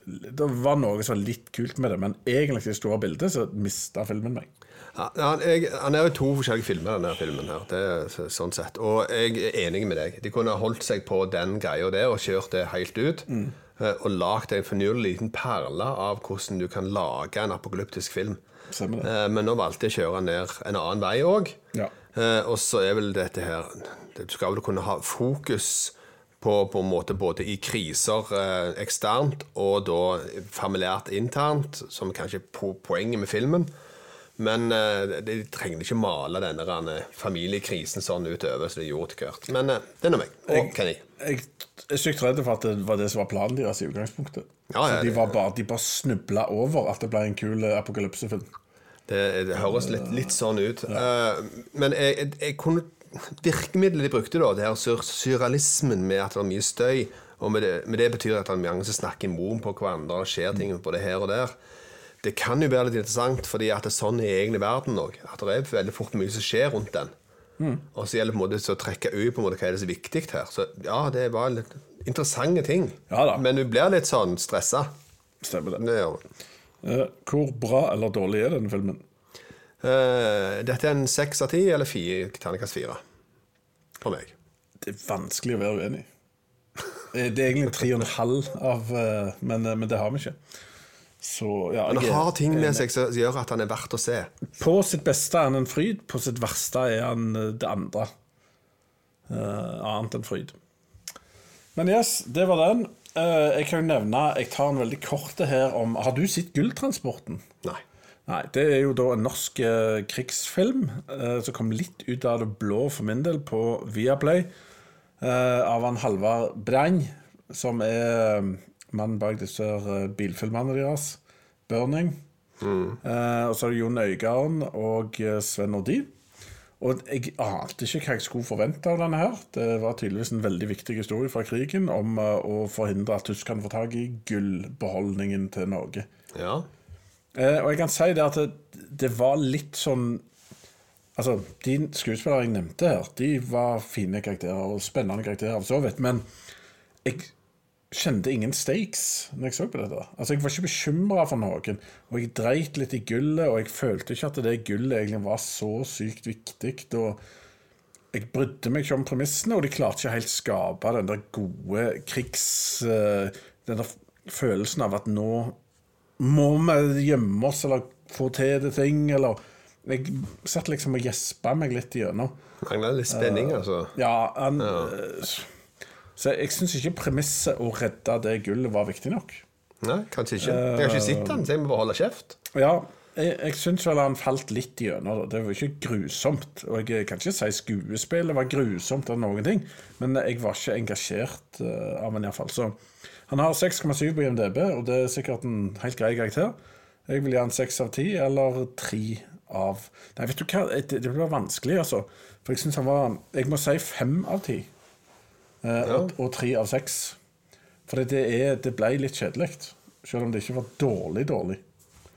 Det var noe som var litt kult med det, men egentlig i store bildet så mista filmen meg. Ja, han, jeg, han er jo to forskjellige filmer, denne filmen her. Det sånn sett. Og jeg er enig med deg. De kunne holdt seg på den greia der og kjørt det helt ut. Mm. Og lagd en fornyelig liten perle av hvordan du kan lage en apokalyptisk film. Eh, Men nå valgte jeg å kjøre ned en annen vei òg. Ja. Og så er vel dette her Du skal vel kunne ha fokus på, på en måte både i kriser eh, eksternt og da familiært internt, som kanskje er po poenget med filmen. Men eh, de trenger ikke male denne rene familiekrisen sånn utover som de gjorde til Kurt. Men eh, det er nå meg. Og Kenny. Jeg er sykt redd for at det var det som var planen deres i utgangspunktet. Ja, ja, de, var bare, de bare snubla over at det ble en kul eh, apokalypsefilm. Det, det høres litt, litt sånn ut. Eh, men jeg, jeg, jeg kunne Virkemidlet de brukte, da, det her surrealismen med at det er mye støy, og med det, med det betyr at det er mange som snakker i munnen på hverandre, og skjer ting både her og der. Det kan jo være litt interessant, fordi at det er sånn i egentlig verden òg. At det er veldig fort mye som skjer rundt den. Og så gjelder det på en måte å trekke ut på en måte hva er det som er viktig her. Så ja, det var litt interessante ting. Ja. Men du blir litt sånn stressa. Stemmer det. Det. Eh, hvor bra eller dårlig er denne filmen? Eh, dette er en seks av ti, eller fire, terningkast fire. For meg. Det er vanskelig å være uenig i. Eh, Det er egentlig tre og en halv av eh, men, men det har vi ikke. Så ja, han har ting med seg som gjør at han er verdt å se. På sitt beste er han en fryd, på sitt verste er han det andre. Uh, annet enn fryd. Men yes, det var den. Uh, jeg kan jo nevne Jeg tar en veldig korte her om Har du sett Gulltransporten? Nei. Nei, det er jo da en norsk eh, krigsfilm eh, som kom litt ut av det blå for min del på Viaplay. eh, av han Halvard Brang, som er eh, mannen bak disse eh, bilfilmene deres. 'Burning'. Eh, og så er det Jon Øigarden og Sven Nordin. Og jeg ante ikke hva jeg skulle forvente av denne her. Det var tydeligvis en veldig viktig historie fra krigen om å forhindre at tyskerne får tak i gullbeholdningen til Norge. Ja. Eh, og jeg kan si det at det, det var litt sånn Altså, de skuespillere jeg nevnte her, de var fine karakterer og spennende karakterer, så vidt. Men jeg kjente ingen stakes når jeg så på dette. Altså, Jeg var ikke bekymra for noen. Og jeg dreit litt i gullet, og jeg følte ikke at det gullet egentlig var så sykt viktig. Og jeg brydde meg ikke om premissene, og de klarte ikke helt skape den der gode krigs... eh, Den der følelsen av at nå må vi gjemme oss eller få til det ting, eller Jeg satt liksom og gjespa meg litt igjennom. Mangla litt spenning, altså. Ja, han eh, Så jeg syns ikke premisset å redde det gullet var viktig nok. Nei, kanskje ikke. Jeg har ikke sett den, så jeg må bare holde kjeft. Ja, jeg, jeg syns vel han falt litt igjennom. da. Det var ikke grusomt. Og jeg kan ikke si skuespillet var grusomt eller noen ting, men jeg var ikke engasjert uh, av han iallfall. Så han har 6,7 på IMDb, og det er sikkert en helt grei karakter. Jeg vil gi han 6 av 10, eller 3 av Nei, vet du hva, det, det blir vanskelig, altså. For jeg syns han var Jeg må si 5 av 10. eh, og, og 3 av 6. For det, er, det ble litt kjedelig. Selv om det ikke var dårlig, dårlig.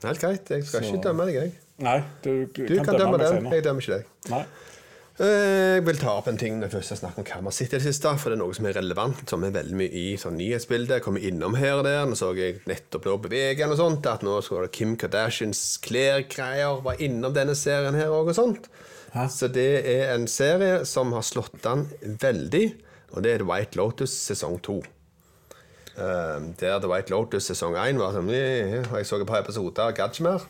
Helt greit. Jeg skal Så- ikke dømme deg, jeg. Nei, du, Du kan, dømme dømme den, jeg dømmer ikke deg. Nei. Eh, Jeg vil ta opp en ting når jeg først har snakket om Karma City det siste, for det er noe som er relevant, som er veldig mye i sånn nyhetsbildet. Kommer innom her og der. Nå så jeg nettopp nå på VG og sånt, at nå skal det Kim Kardashians klærgreier var innom denne serien her òg og sånt. Hæ? Så det er en serie som har slått an veldig, og det er The White Lotus sesong to. Eh, der The White Lotus sesong én var sånn «Eh, Jeg så et par episoder av Gadgemer.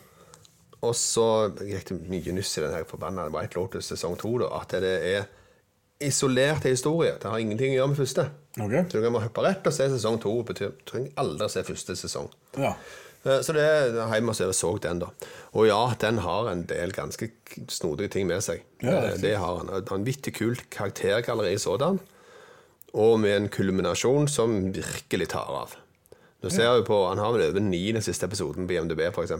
Og så gikk det mye nyss i den her forbanna White Lotus sesong to. At det er isolert historie. Det har ingenting å gjøre med første. Okay. Så du kan hoppe rett og se sesong to. betyr- Du trenger aldri å se første sesong. Ja. Eh, Så det hjemme og så den, da. Og ja, den har en del ganske snodige ting med seg. Ja, det, riktig. det har han. Vanvittig kult karaktergalleri sådan. Og med en kulminasjon som virkelig tar av. Du ser jo på, Han har vel over ni den siste episoden på IMDb, f.eks.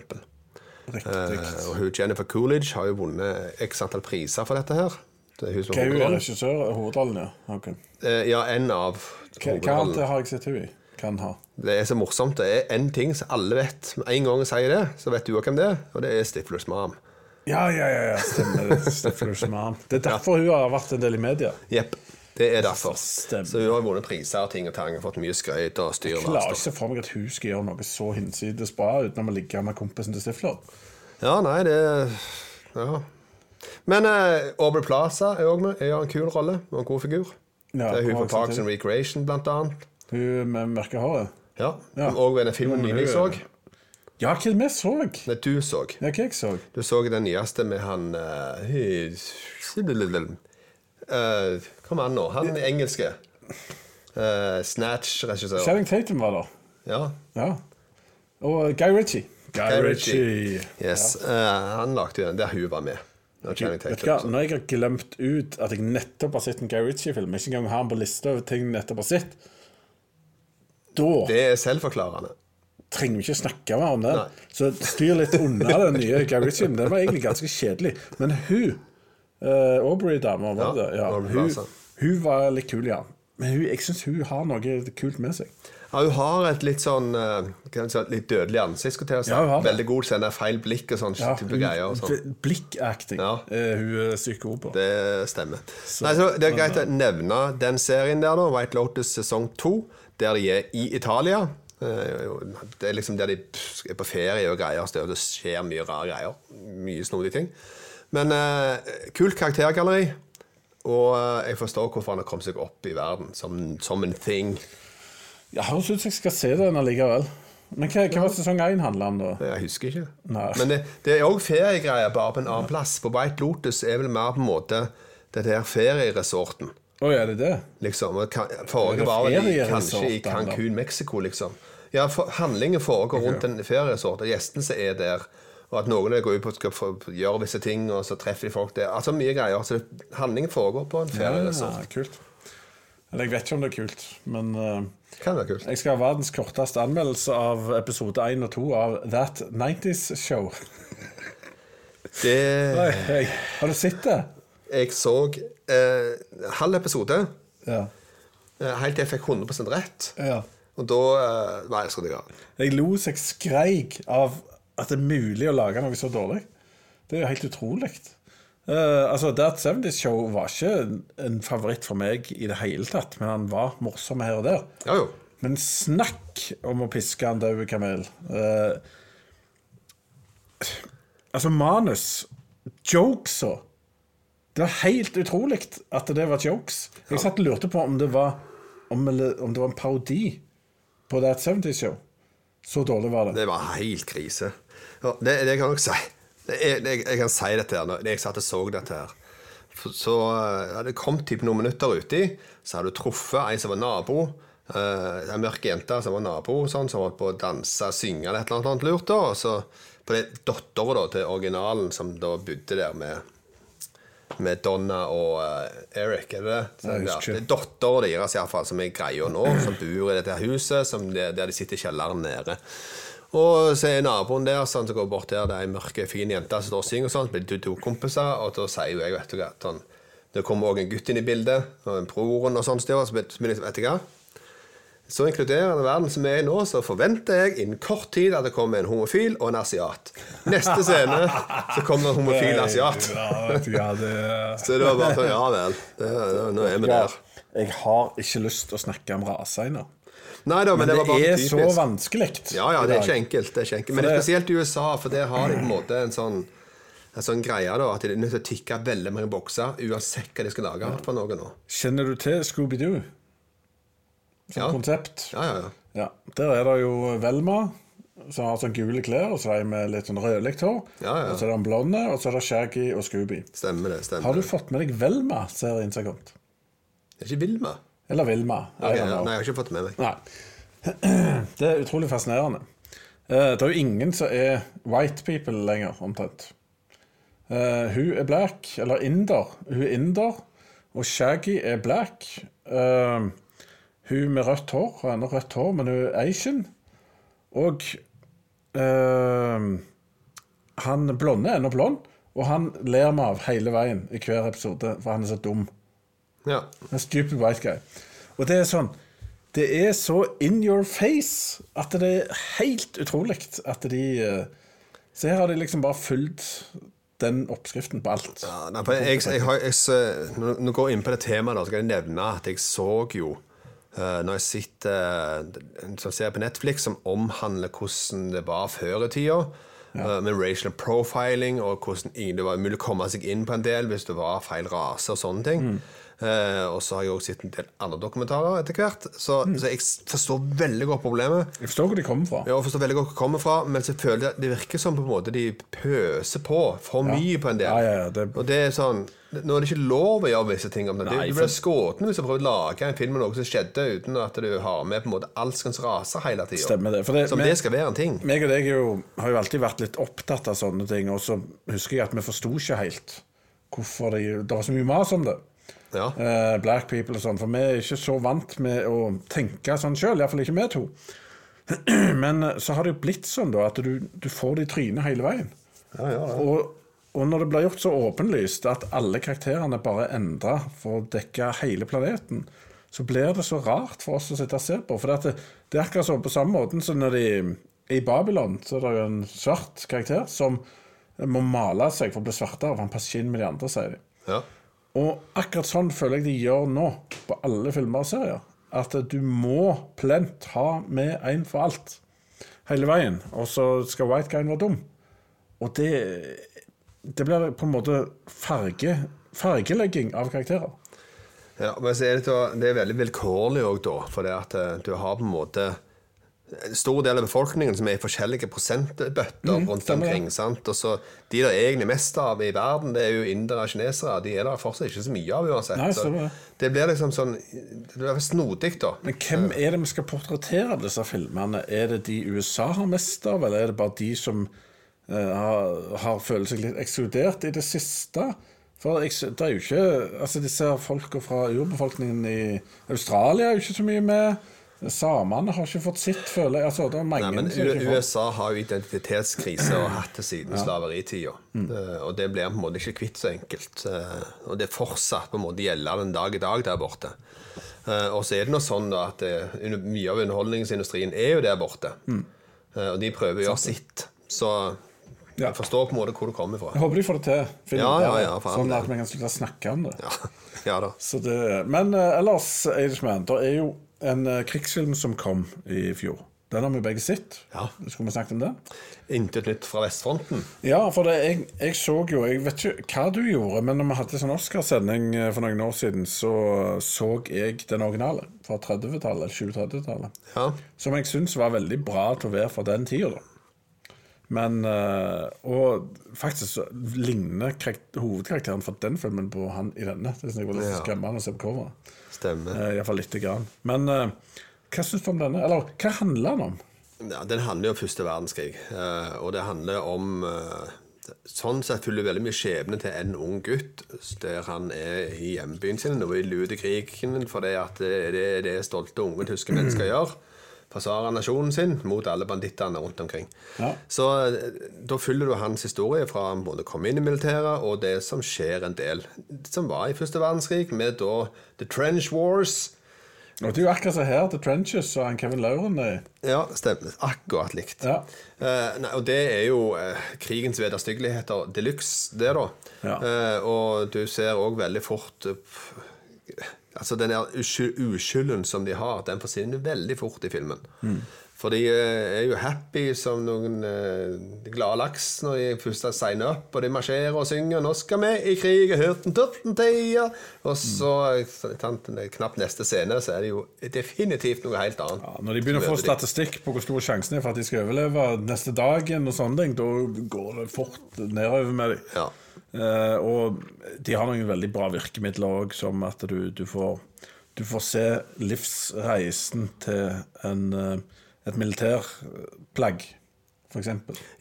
Riktig. Eh, og hun Jennifer Coolidge har jo vunnet x antall priser for dette her. Det er hun som Hva er hun hovedrollen. regissør? Hovedrollen, ja. Okay. Eh, Ja, en av Hva, hva annet har jeg sett henne i? Kan ha. Det er så morsomt. Det er én ting som alle vet. Med en gang jeg sier det, så vet du òg hvem det er, og det er Stiflers mom. Ja, ja, ja, ja. stemmer. Stifler's mom. Det er derfor hun har vært en del i media. Jepp. Det er derfor. Stemmer. Så hun har vunnet priser og ting og tang og fått mye skryt og styr. Jeg klarer ikke å for meg at hun skal gjøre noe så hinsides bra uten å ligge med kompisen til Stifler. Ja, nei, det Ja. Men eh, Aubrey Plaza er òg med. Jeg har en kul rolle og en god figur. Ja, det er hun fra Parks and Recreation, blant annet. Hun med mørke håret. Ja. Ja. Og den filmen Men nylig så. Ja, hva vi så? Nei, du så. Ja, hva jeg så? Du så den nyeste med han uh, uh, Kom an nå. Han engelske. Uh, Snatch-regissør. Channing Tatum var der. Ja. Ja. Og Guy Ritchie. Guy, Ritchie. Yes. Eh, han lagde den der hun var med. Når Vet hva. Når jeg har glemt ut at jeg nettopp har sett en Guy Ritchie-film, ikke engang har han på lista over ting jeg nettopp har sett, da Det er selvforklarende. trenger vi ikke snakke mer om det. Nei. Så styr litt unna den nye Guy Ritchie. Den var egentlig ganske kjedelig. Men hun, uh, Aubrey-dama, var det? Ja, Ja, hun, hun var litt kul, ja. Men hun, jeg syns hun har noe kult med seg. Ja, hun har et litt sånn eh, si, litt dødelig ansikt. skulle jeg si. Ja. Veldig god til å sende feil blikk og sånn Ja, type greier. Og sånn. Blikkacting Ja. er hun syk god på. Det stemmer. Nei, så Det er greit å nevne den serien der, da. White Lotus sesong to, der de er i Italia. Eh, Det er liksom der de er på ferie og greier, så det skjer mye rare greier. Mye snodige ting. Men eh, kult karaktergalleri. Og eh, jeg forstår hvorfor han har kommet seg opp i verden som, som en thing. Jeg høres ut som jeg skal se den allikevel. Men hva, hva var sesong én handla om, da? Jeg husker ikke. Nei. Men det, det er òg feriegreier, bare på en annen plass. På White Lotus er vel mer på en måte dette her ferieresorten. Å, er det det? Liksom. Og Er Forrige det var vel kanskje i? Cancún, Mexico, liksom. Ja, for, handlingen foregår rundt en ferieresort, og gjestene som er der. Og at noen går ut på skal få gjøre visse ting, og så treffer de folk der. Altså mye greier. Så det, handlingen foregår på en ferie. Ja, kult. Eller jeg vet ikke om det er kult, men uh, Kan være kult. jeg skal ha verdens korteste anmeldelse av episode 1 og 2 av That 90's Show. (laughs) Det Oi, hei. Har du sett det? Jeg så eh, halv episode, Ja. eh, helt til jeg fikk 100 rett. ja. Og da eh, Nei, jeg skrudde jeg av. Jeg lo så jeg skreik av at det er mulig å lage noe så dårlig. Det er jo helt utrolig. Uh, altså, That 70's Show var ikke en- favoritt for meg i det hele tatt, men han var morsom her og der. Ja jo. Men snakk om å piske en død kamel. Uh, altså, manus, jokesa Det var helt utrolig at det var jokes. Jeg satt og lurte på om det var om, om det var en parodi på That 70's Show. Så dårlig var det. Det var helt krise. Ja, det, det kan jeg nok si. Det jeg, jeg kan si dette her når jeg satt og så dette her. Så eh, hadde det kommet typ noen minutter uti, så hadde du truffet ei som var nabo. Uh, en mørk jente som var nabo, sånn, som holdt på å danse, synge eller et eller annet lurt. da, Og så på det dattera til originalen som da bodde der med med Donna og uh, Eric, er det det? Jeg husker det er dattera deres iallfall, som er greia nå, som bor i dette huset, som det, der de sitter i kjelleren nede. Og så er naboen der sånn, som går bort der, det er ei mørk, fin jente som står og synger og sånn, så blir de to kompiser, og da sier jo jeg, vet du hva sånn, Det kommer òg en gutt inn i bildet, og en broren og sånn, så blir så vet du hva så inkluderende verden som vi er i nå, så forventer jeg innen kort tid at det kommer en homofil og en asiat. Neste scene så kommer en homofil asiat. Så det var bare sånn, ja vel, det, det, nå er vi der. Jeg har ikke lyst til å snakke om raser ennå. Nei da, men, Men det det er så vanskelig. Ja, ja, det er ikke enkelt. det er ikke enkelt. Men det spesielt i USA, for der har de på en måte en sånn en sånn greie da, at de er nødt til å tikke veldig mange bokser uansett hva de skal lage for noe nå. Kjenner du til Scooby-Doo som Ja. konsept? Ja, ja, ja. Ja, Der er det jo Velma, som har sånn gule klær, og så er de med litt sånn rødlikt hår. Ja, ja. Og så er det en blonde, og så er det Shaggy og Scooby. Stemmer det. stemmer Har du fått med deg Velma-serien som har kommet? Det er ikke Vilma? Eller Vilma? Okay, ja. Nei, jeg har ikke fått med meg. Nei. (clears throat) Det er utrolig fascinerende. Eh, Det er jo ingen som er white people lenger, omtrent. Eh, hun er black, eller inder. Hun er inder, og Shaggy er black. Eh, hun med rødt hår har ennå rødt hår, men hun er asian. Og han blonde er ennå blond, og han ler vi av hele veien i hver episode, for han er så dum. Ja. En stupid white guy. Og det er sånn Det er så in your face at det er helt utrolig at de Se Så her har de liksom bare fulgt den oppskriften på alt. Ja, nei, jeg, jeg, jeg, s- når når jeg går inn på det temaet, da, så kan jeg nevne at jeg så jo Uh, Når jeg sitter uh, som ser på Netflix, som omhandler hvordan det var før i tida, eh, med racial profiling, og hvordan det var mulig å komme seg inn på en del hvis det var feil rase og sånne ting. Eh, og så har jeg også sett en del andre dokumentarer etter hvert, så, så jeg forstår veldig godt problemet. Jeg forstår hvor de kommer fra. Ja, jeg forstår veldig godt hvor de kommer fra, men så føler jeg det virker som på en måte de pøser på for mye på en del. Ja, ja, ja, det- Og det er sånn Nå er det ikke lov å gjøre visse ting om det. Nei, du for- blir skutt hvis du prøver å lage en film om noe som skjedde, uten at du har med på en måte alskens raser hele tida. Stemmer det. For det- Som det skal være en ting. Meg og deg jo, har jo alltid vært litt opptatt av sånne ting, og så husker jeg at vi forsto ikke helt hvorfor de, det var så mye mas om det. Ja. Uh, black people og sånn, for vi er ikke så vant med å tenke sånn sjøl, iallfall ikke vi to. (clears throat) Men eh, så har det jo blitt sånn da at du, du får det i trynet hele veien. Og, og når det blir gjort så åpenlyst at alle karakterene bare er endra for å dekke hele planeten, så blir det så rart for oss å sitte og se på. For det, det er akkurat sånn på samme måten som når de i Babylon så er det jo en svart karakter som må male seg for å bli svartere, for han passer ikke inn med de andre, sier de. Ja. Og akkurat sånn føler jeg de gjør nå på alle filmer og serier. At du må plent ha med en for alt. Hele veien. Og så skal white guyen være dum. Og det, det blir på en måte farge, fargelegging av karakterer. Ja, men så er det, det er veldig vilkårlig òg, da. For det at eh, du har på en måte en stor del av befolkningen som er i forskjellige prosentbøtter rundt omkring. sant? Og så De det er egentlig mest av i verden, det er jo indere og kinesere. De er det fortsatt ikke så mye av uansett. Nei, så det. det blir liksom sånn Det blir snodig, da. Men hvem er det vi skal portrettere av disse filmene? Er det de USA har mest av, eller er det bare de som uh, har, har følt seg litt ekskludert i det siste? For jeg, det er jo ikke Altså, disse folka fra urbefolkningen i Australia er jo ikke så mye med. Samene har ikke fått sitt, føler jeg. Altså, det er mange Nei, men som USA har jo identitetskrise og hatt det siden slaveritida. Mm. Og det blir på en måte ikke kvitt så enkelt. Eh, Og det fortsatt på en måte gjelder den dag i dag der borte. Eh, Og så er det nå sånn da at eh, mye av underholdningsindustrien er jo der borte. Mm. Og de prøver å gjøre sitt. Så Ja. jeg forstår på en måte hvor det kommer fra. Jeg håper de får det til. filmen Ja, ja, ja, sånn at vi kan slutte å snakke om det. Ja, ja da. Så det men ellers, Aidishman, det er jo en eh, krigsfilm som kom i fjor. Den har vi begge sett. Ja. Skulle vi snakket om det? Intet nytt fra vestfronten. Ja, for det, jeg, jeg så jo Jeg vet ikke hva du gjorde, men når vi hadde sånn Oscarsending eh, for noen år siden, så så jeg den originale fra 30-tallet, 20-30-tallet. Ja. Som jeg syns var veldig bra til å være for den tida, da. Men eh, Og faktisk så ligner hovedkarakteren for den filmen på han i denne. Det synes jeg var litt Ja. skremmende å se på coveret. Stemmer. Uh, Iallfall lite grann. Men eh, hva syns du om denne? Eller hva handler den om? Ja, Den handler jo om første verdenskrig, eh, og det handler om eh, Sånn sett følger veldig mye skjebne til en ung gutt der han er i hjembyen sin og i krigen For at det det er det stolte unge tyske mennesker gjør. Forsvare nasjonen sin mot alle bandittene rundt omkring. Ja. Så eh, da følger du hans historie fra han både kom inn i militæret og det som skjer en del som var i første verdenskrig, med da The Trench Wars. Og Det er jo akkurat så her, The Trenches og han Kevin Lauren er Ja, stemmer. Akkurat likt. Ja. Eh, nei, og det er jo eh, krigens vederstyggeligheter de luxe, det, da. Ja. Eh, og du ser òg veldig fort eh, Altså, den der uskylden som de har, den forsvinner veldig fort i filmen. Mm. For de eh, er jo happy som noen eh, glade laks når de først har signet opp, og de marsjerer og synger 'Nå skal vi i krig, hørten tørten teia'. Og så, Mm. knapt neste scene, så er det jo definitivt noe helt annet. ja, Når de begynner å få statistikk på hvor stor sjansen er for at de skal overleve neste dagen, og sånne ting, da går det fort nedover med dem. Ja. Eh, og de har noen veldig bra virkemidler òg, som at du, du, får, du får se livsreisen til en, eh, et militærplagg, f.eks.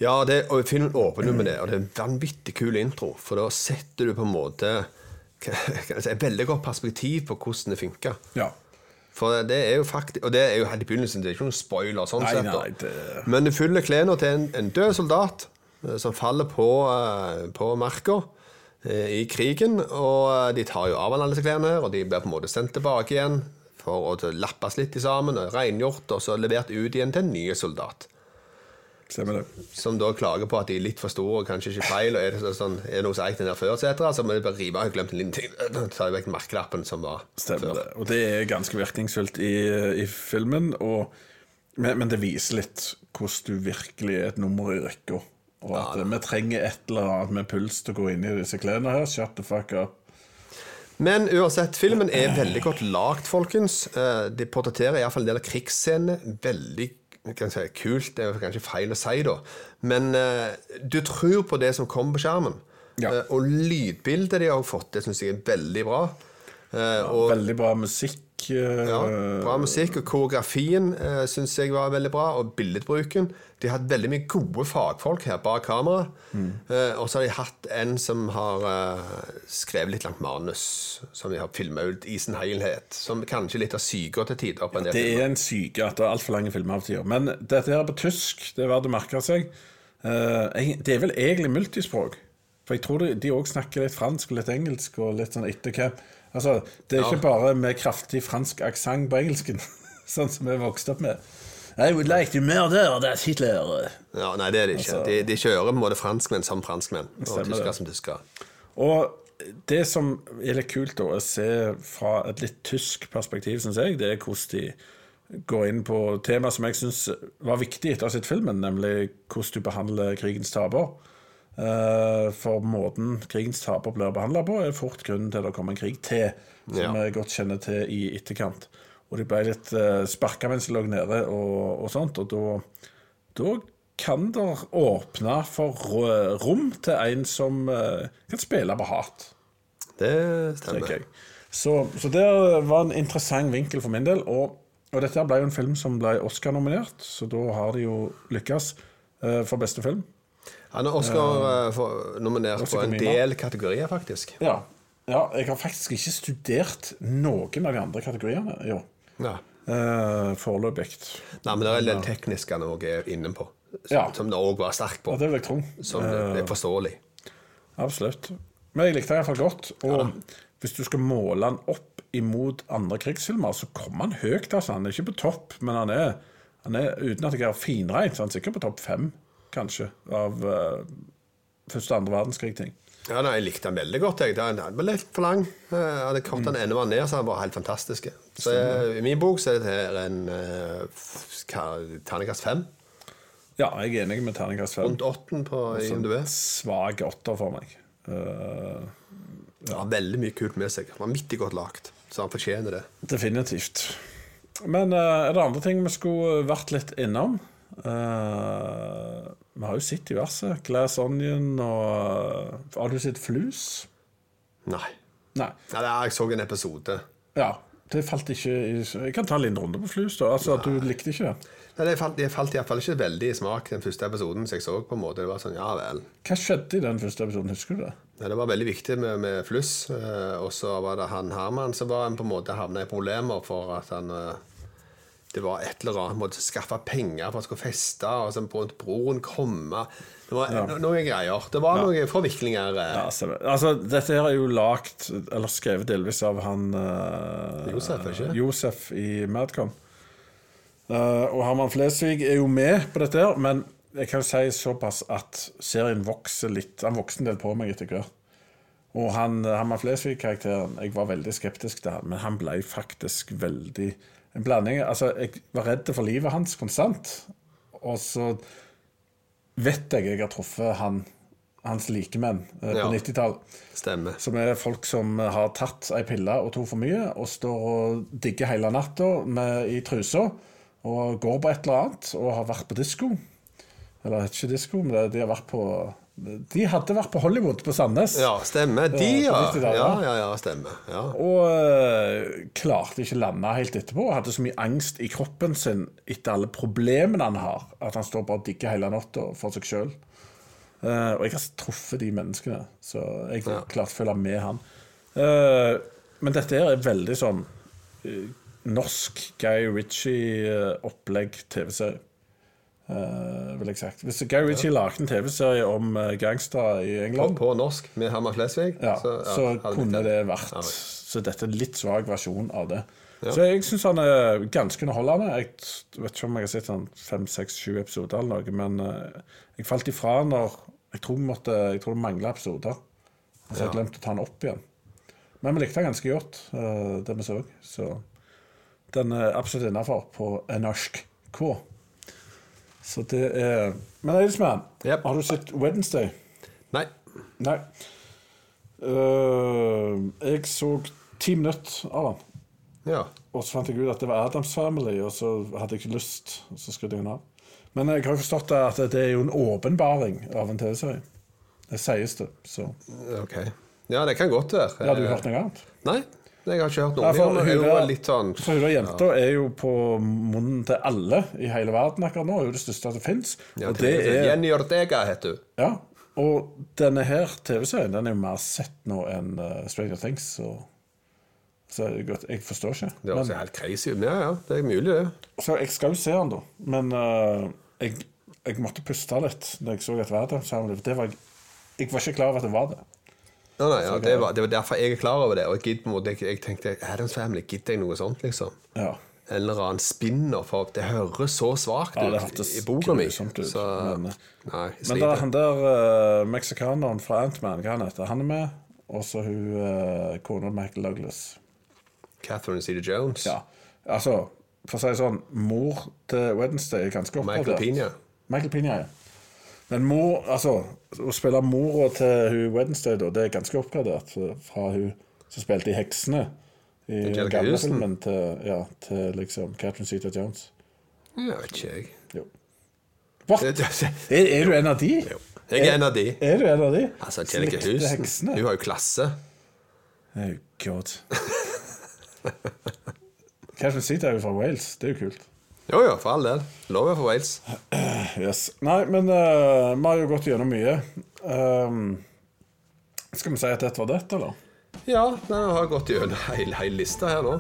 Ja, det, og filmen åpner med det, og det er en vanvittig kul intro. For da setter du på en måte (laughs) si, et veldig godt perspektiv på hvordan det funker. Ja. For det er jo faktisk Og det er jo helt i begynnelsen, det er ikke noen spoiler. sånn Nei, sett nei, det- Men du fyller klærne til en, en død soldat eh, som faller på, eh, på marka eh, i krigen. Og eh, de tar jo av alle disse klærne, og de blir på en måte sendt tilbake igjen for å lappes litt sammen, og rengjort, og så levert ut igjen til en ny soldat. Stemmer det. Som da klager på at de er litt for store og kanskje ikke feil. Og er det, sånn, er det noe som er der før, etc. Så må de bare rive av. glemt en liten ting. (clears throat) Ta vekk merkelappen som var Stemmer før. det. Og det er ganske virkningsfullt i, i filmen. Og, men, men det viser litt hvordan du virkelig er et nummer i rekka. Og at vi trenger et eller annet med puls til å gå inn i disse klærne her. Shut the fuck up. Men uansett, filmen er veldig godt lagd, folkens. Eh, De portretterer iallfall en del av krigsscenene veldig kan si, kult. Det er kanskje feil å si, da. Men eh, du tror på det som kommer på skjermen. Ja. Eh, og lydbildet de har fått, det syns jeg er veldig bra. Ja, og Veldig bra musikk. Eh, Ja, bra musikk, og koreografien uh, syns jeg var veldig bra. Og billedbruken. De har hatt veldig mye gode fagfolk her bak kamera. Eh, og så har de hatt en som har eh, skrevet litt langt manus, som de har filma ut i sin helhet. Som kanskje litt av syka til tider. på en Det filmer. er en syke at det er altfor lange filmer av tider. Men dette her er på tysk, det er verdt å merke seg. Eh, det er vel egentlig multispråk. For jeg tror de òg snakker litt fransk og litt engelsk og litt sånn etter hva Altså, det er Ja. ikke bare med kraftig fransk aksent på engelsken, (laughs) sånn som vi vokste opp med. I would like to murder that Hitler. Ja, nei, det er det ikke. Altså- de, de kjører på en måte franskmenn som franskmenn. Og tyskere som tyskere. Og det som er litt kult da, å se fra et litt tysk perspektiv, syns jeg, det er hvordan de går inn på tema som jeg syns var viktig etter å ha sett filmen, nemlig hvordan du behandler krigens taper. Eh, For måten krigens taper blir behandla på, er fort grunnen til at det kommer en krig til, som Ja. vi godt kjenner til i etterkant. Og de ble litt uh, sparka mens de lå nede og, og sånt, og da, da kan det åpne for rom til en som eh, kan spille på hat, Det stemmer. Så, så det var en interessant vinkel for min del. Og, og dette ble jo en film som ble Oscar-nominert, så da har de jo lykkes eh, for beste film. Han er Oscar eh, nominert på en del kategorier, faktisk. Ja. ja. Jeg har faktisk ikke studert noen av de andre kategoriene i år. Ja. Uh, Foreløpig. Nei, men det er en del tekniske han òg er inne på, som, Ja. som det òg var sterk på. Ja, det vil jeg tro. Som det er forståelig. Absolutt. Men jeg likte den iallfall godt. Og hvis du skal måle han opp imot andre krigsfilmer, så kommer han høyt. altså. Han er ikke på topp, men han er, han er uten at jeg er finregnet, så han er sikkert på topp fem, kanskje, av uh, første og andre verdenskrig-ting. Ja, nei, Jeg likte den veldig godt. Jeg. Den den var litt for lang. Jeg hadde kommet den enda mer ned, så den var helt fantastisk. Så jeg, I min bok så er det en uh, terningkast fem. Ja, jeg er enig med terningkast fem. Rundt åtten på IMDb. Svak åtter for meg. Uh, Det ja. veldig mye kult med seg. Den var midt i godt lagt, så han fortjener det. definitivt. Men uh, er det andre ting vi skulle vært litt innom? Eh, vi har jo sett diverse. Glass Onion og eh, Har du sett Flus? Nei. Nei. Nei jeg så en episode. Ja. Det falt ikke i Jeg kan ta en liten runde på Flus, da. Altså at du likte ikke det. Nei, det falt, det falt i hvert fall ikke veldig i smak den første episoden som jeg så. på en måte. Det var sånn, ja vel. Hva skjedde i den første episoden? Husker du det? Nei, det var veldig viktig med, med fluss. eh, og så var det han Herman som var en på en måte havna i problemer for at han eh, Det var et eller annet måtte skaffe penger for å skulle feste, og så måtte broren komme. Det var no, noen greier. Det var noen forviklinger. eh. Ja. Altså, dette her er jo lagt, eller skrevet delvis av han uh, Josef, ikke? Josef i Madcon. Uh, og Herman Flesvig er jo med på dette, her, men jeg kan si såpass at serien vokser litt. Han vokser en del på meg etter hvert. Og han, Herman Flesvig-karakteren, jeg var veldig skeptisk til han, men han ble faktisk veldig En blanding Altså, jeg var redd for livet hans konstant, og så vet jeg jeg har truffet han, hans likemenn eh, på Ja. 90-tallet. Stemmer. Som er folk som har tatt ei pille og to for mye, og står og digger hele natta i trusa og går på et eller annet og har vært på disko. Eller ikke disko, men de har vært på De hadde vært på Hollywood på Sandnes. Ja, stemmer. De, Ja, ja. på 90-tallet, Ja, ja. ja, stemmer. Ja. Og uh, klarte ikke lande helt etterpå. Hadde så mye angst i kroppen sin etter alle problemene han har, at han står bare og digger hele natta for seg sjøl. og jeg har truffet de menneskene, så jeg Ja. klarte å følge med han. Uh, men dette her er veldig sånn eh, norsk Guy Ritchie-opplegg TV-serie. Uh, vil jeg sagt. Hvis Guy Ritchie lagde en TV-serie om uh, gangstere i England, på norsk med Herman Flesvig. ja, så, ja, så kunne det vært ja, Så dette er en litt svak versjon av det. Så jeg syns han er ganske underholdende. Jeg vet ikke om jeg har sett sånn fem, seks, sju episoder eller noe, men uh, jeg falt ifra når Jeg tror, måtte, jeg tror det mangla episoder. Så jeg glemte å ta den opp igjen. Men vi likte den ganske godt, uh, det vi så. Så den er absolutt innafor på en norsk K. Så det er Men Eidsmann, Yep. har du sett Wednesday? Nei. Nei. Uh, jeg så ti minutter av den. Ja. Og så fant jeg ut at det var Adams Family, og så hadde jeg ikke lyst. Og så skrudde jeg den av. Men jeg har forstått at det er jo en åpenbaring av en TV-serie. Det sies det. Så Ok. Ja, det kan godt være. Har du hørt noe annet? Nei, jeg har noe. Ja, for. Hun er litt sånn For hun jenta ja. er jo på munnen til alle i hele verden akkurat nå. Er jo det største som fins. ja, det er Jenny Ortega heter hun. Ja. Og denne her TV-serien den er jo mer sett nå enn uh, Stranger Things. Så, så jeg, jeg forstår ikke. Det høres jo helt crazy ut. Ja, ja, det er mulig, det. Så jeg skal jo se den, da. Men uh, jeg, jeg måtte puste litt når jeg så at. For det var, jeg var ikke klar over at det var det. Ja, nei, ja, det, var, det var derfor jeg er klar over det. Og jeg, jeg, jeg tenkte Adams Family, gidder jeg noe sånt, liksom? Ja. En eller annen spinner, for det høres så svakt Ja, ut i boka mi. Så men- Nei, jeg Men da, han der uh, meksikaneren fra Ant-Man, hva han heter han er med. Og så hun uh, kona Michael Douglas. Catherine Cedar Jones. Ja, altså, for å si det sånn, mor til Wednesday er ganske Michael oppgradert. Pina. Michael Pina, ja. Men mor, altså, å spille mora til hun Wednesday, da, det er ganske oppgradert fra hun som spilte i Heksene i den gamle Houston. filmen til, ja, til liksom Catherine Zeta Jones. Ja, vet ikke jeg. Jo. What? Er, er du en av de? Jo. Jeg er en av de. Er du en av de? Altså, Angelica Houston, hun har jo klasse. Oh god. (laughs) Catherine Zeta er jo fra Wales. Det er jo kult. Jo, jo, for all del. Lov er for Wales. (clears throat) Yes. Nei, men uh, vi har jo gått gjennom mye. Um, skal vi si at dette var det, eller? Ja, vi har gått gjennom hele, hele lista her nå.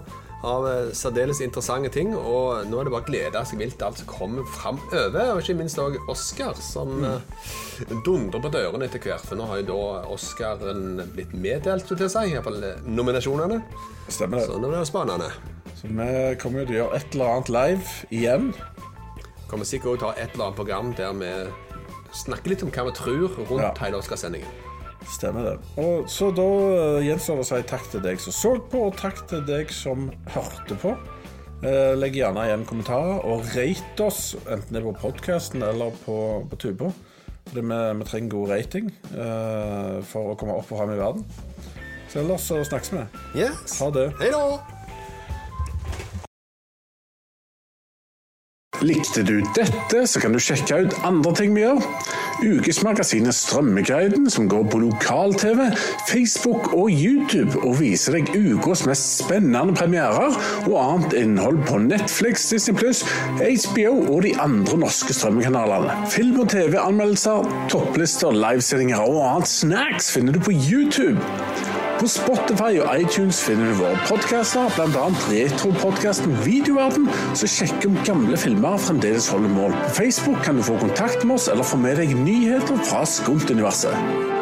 Av eh, særdeles interessante ting. Og nå er det bare å glede seg vilt alt som kommer framover. Og ikke minst òg Oscar, som mm. dundrer på dørene etter hvert. For nå har jo da Oscaren blitt meddelt, skulle jeg si. Iallfall nominasjonene. Stemmer det. Så nå blir det spennende. Så vi kommer jo til å gjøre et eller annet live igjen. Kommer sikkert også ta et eller annet program der vi snakker litt om hva vi tror rundt Ja. hele Oscarsendingen. Stemmer det. Og Så da eh, gjenstår det å si takk til deg som så på, og takk til deg som hørte på. Eh, legg gjerne igjen kommentarer, og rate oss, enten det er på podkasten eller på, på Tubo. Fordi vi, vi trenger god rating eh, for å komme opp og fram i verden. Så ellers så snakkes vi. Yes. Ha det. Hei da! Likte du dette, så kan du sjekke ut andre ting vi gjør. Ukesmagasinet Strømmeguiden, som går på lokal-TV, Facebook og YouTube, og viser deg ukas mest spennende premierer og annet innhold på Netflix, Disney Pluss, HBO og de andre norske strømmekanalene. Film- og TV-anmeldelser, topplister, livesendinger og annet snacks finner du på YouTube. På Spotify og iTunes finner du våre podkaster, bl.a. retropodkasten Videoverden, som sjekker om gamle filmer fremdeles holder mål. På Facebook kan du få kontakt med oss eller få med deg nyheter fra Skumt-universet.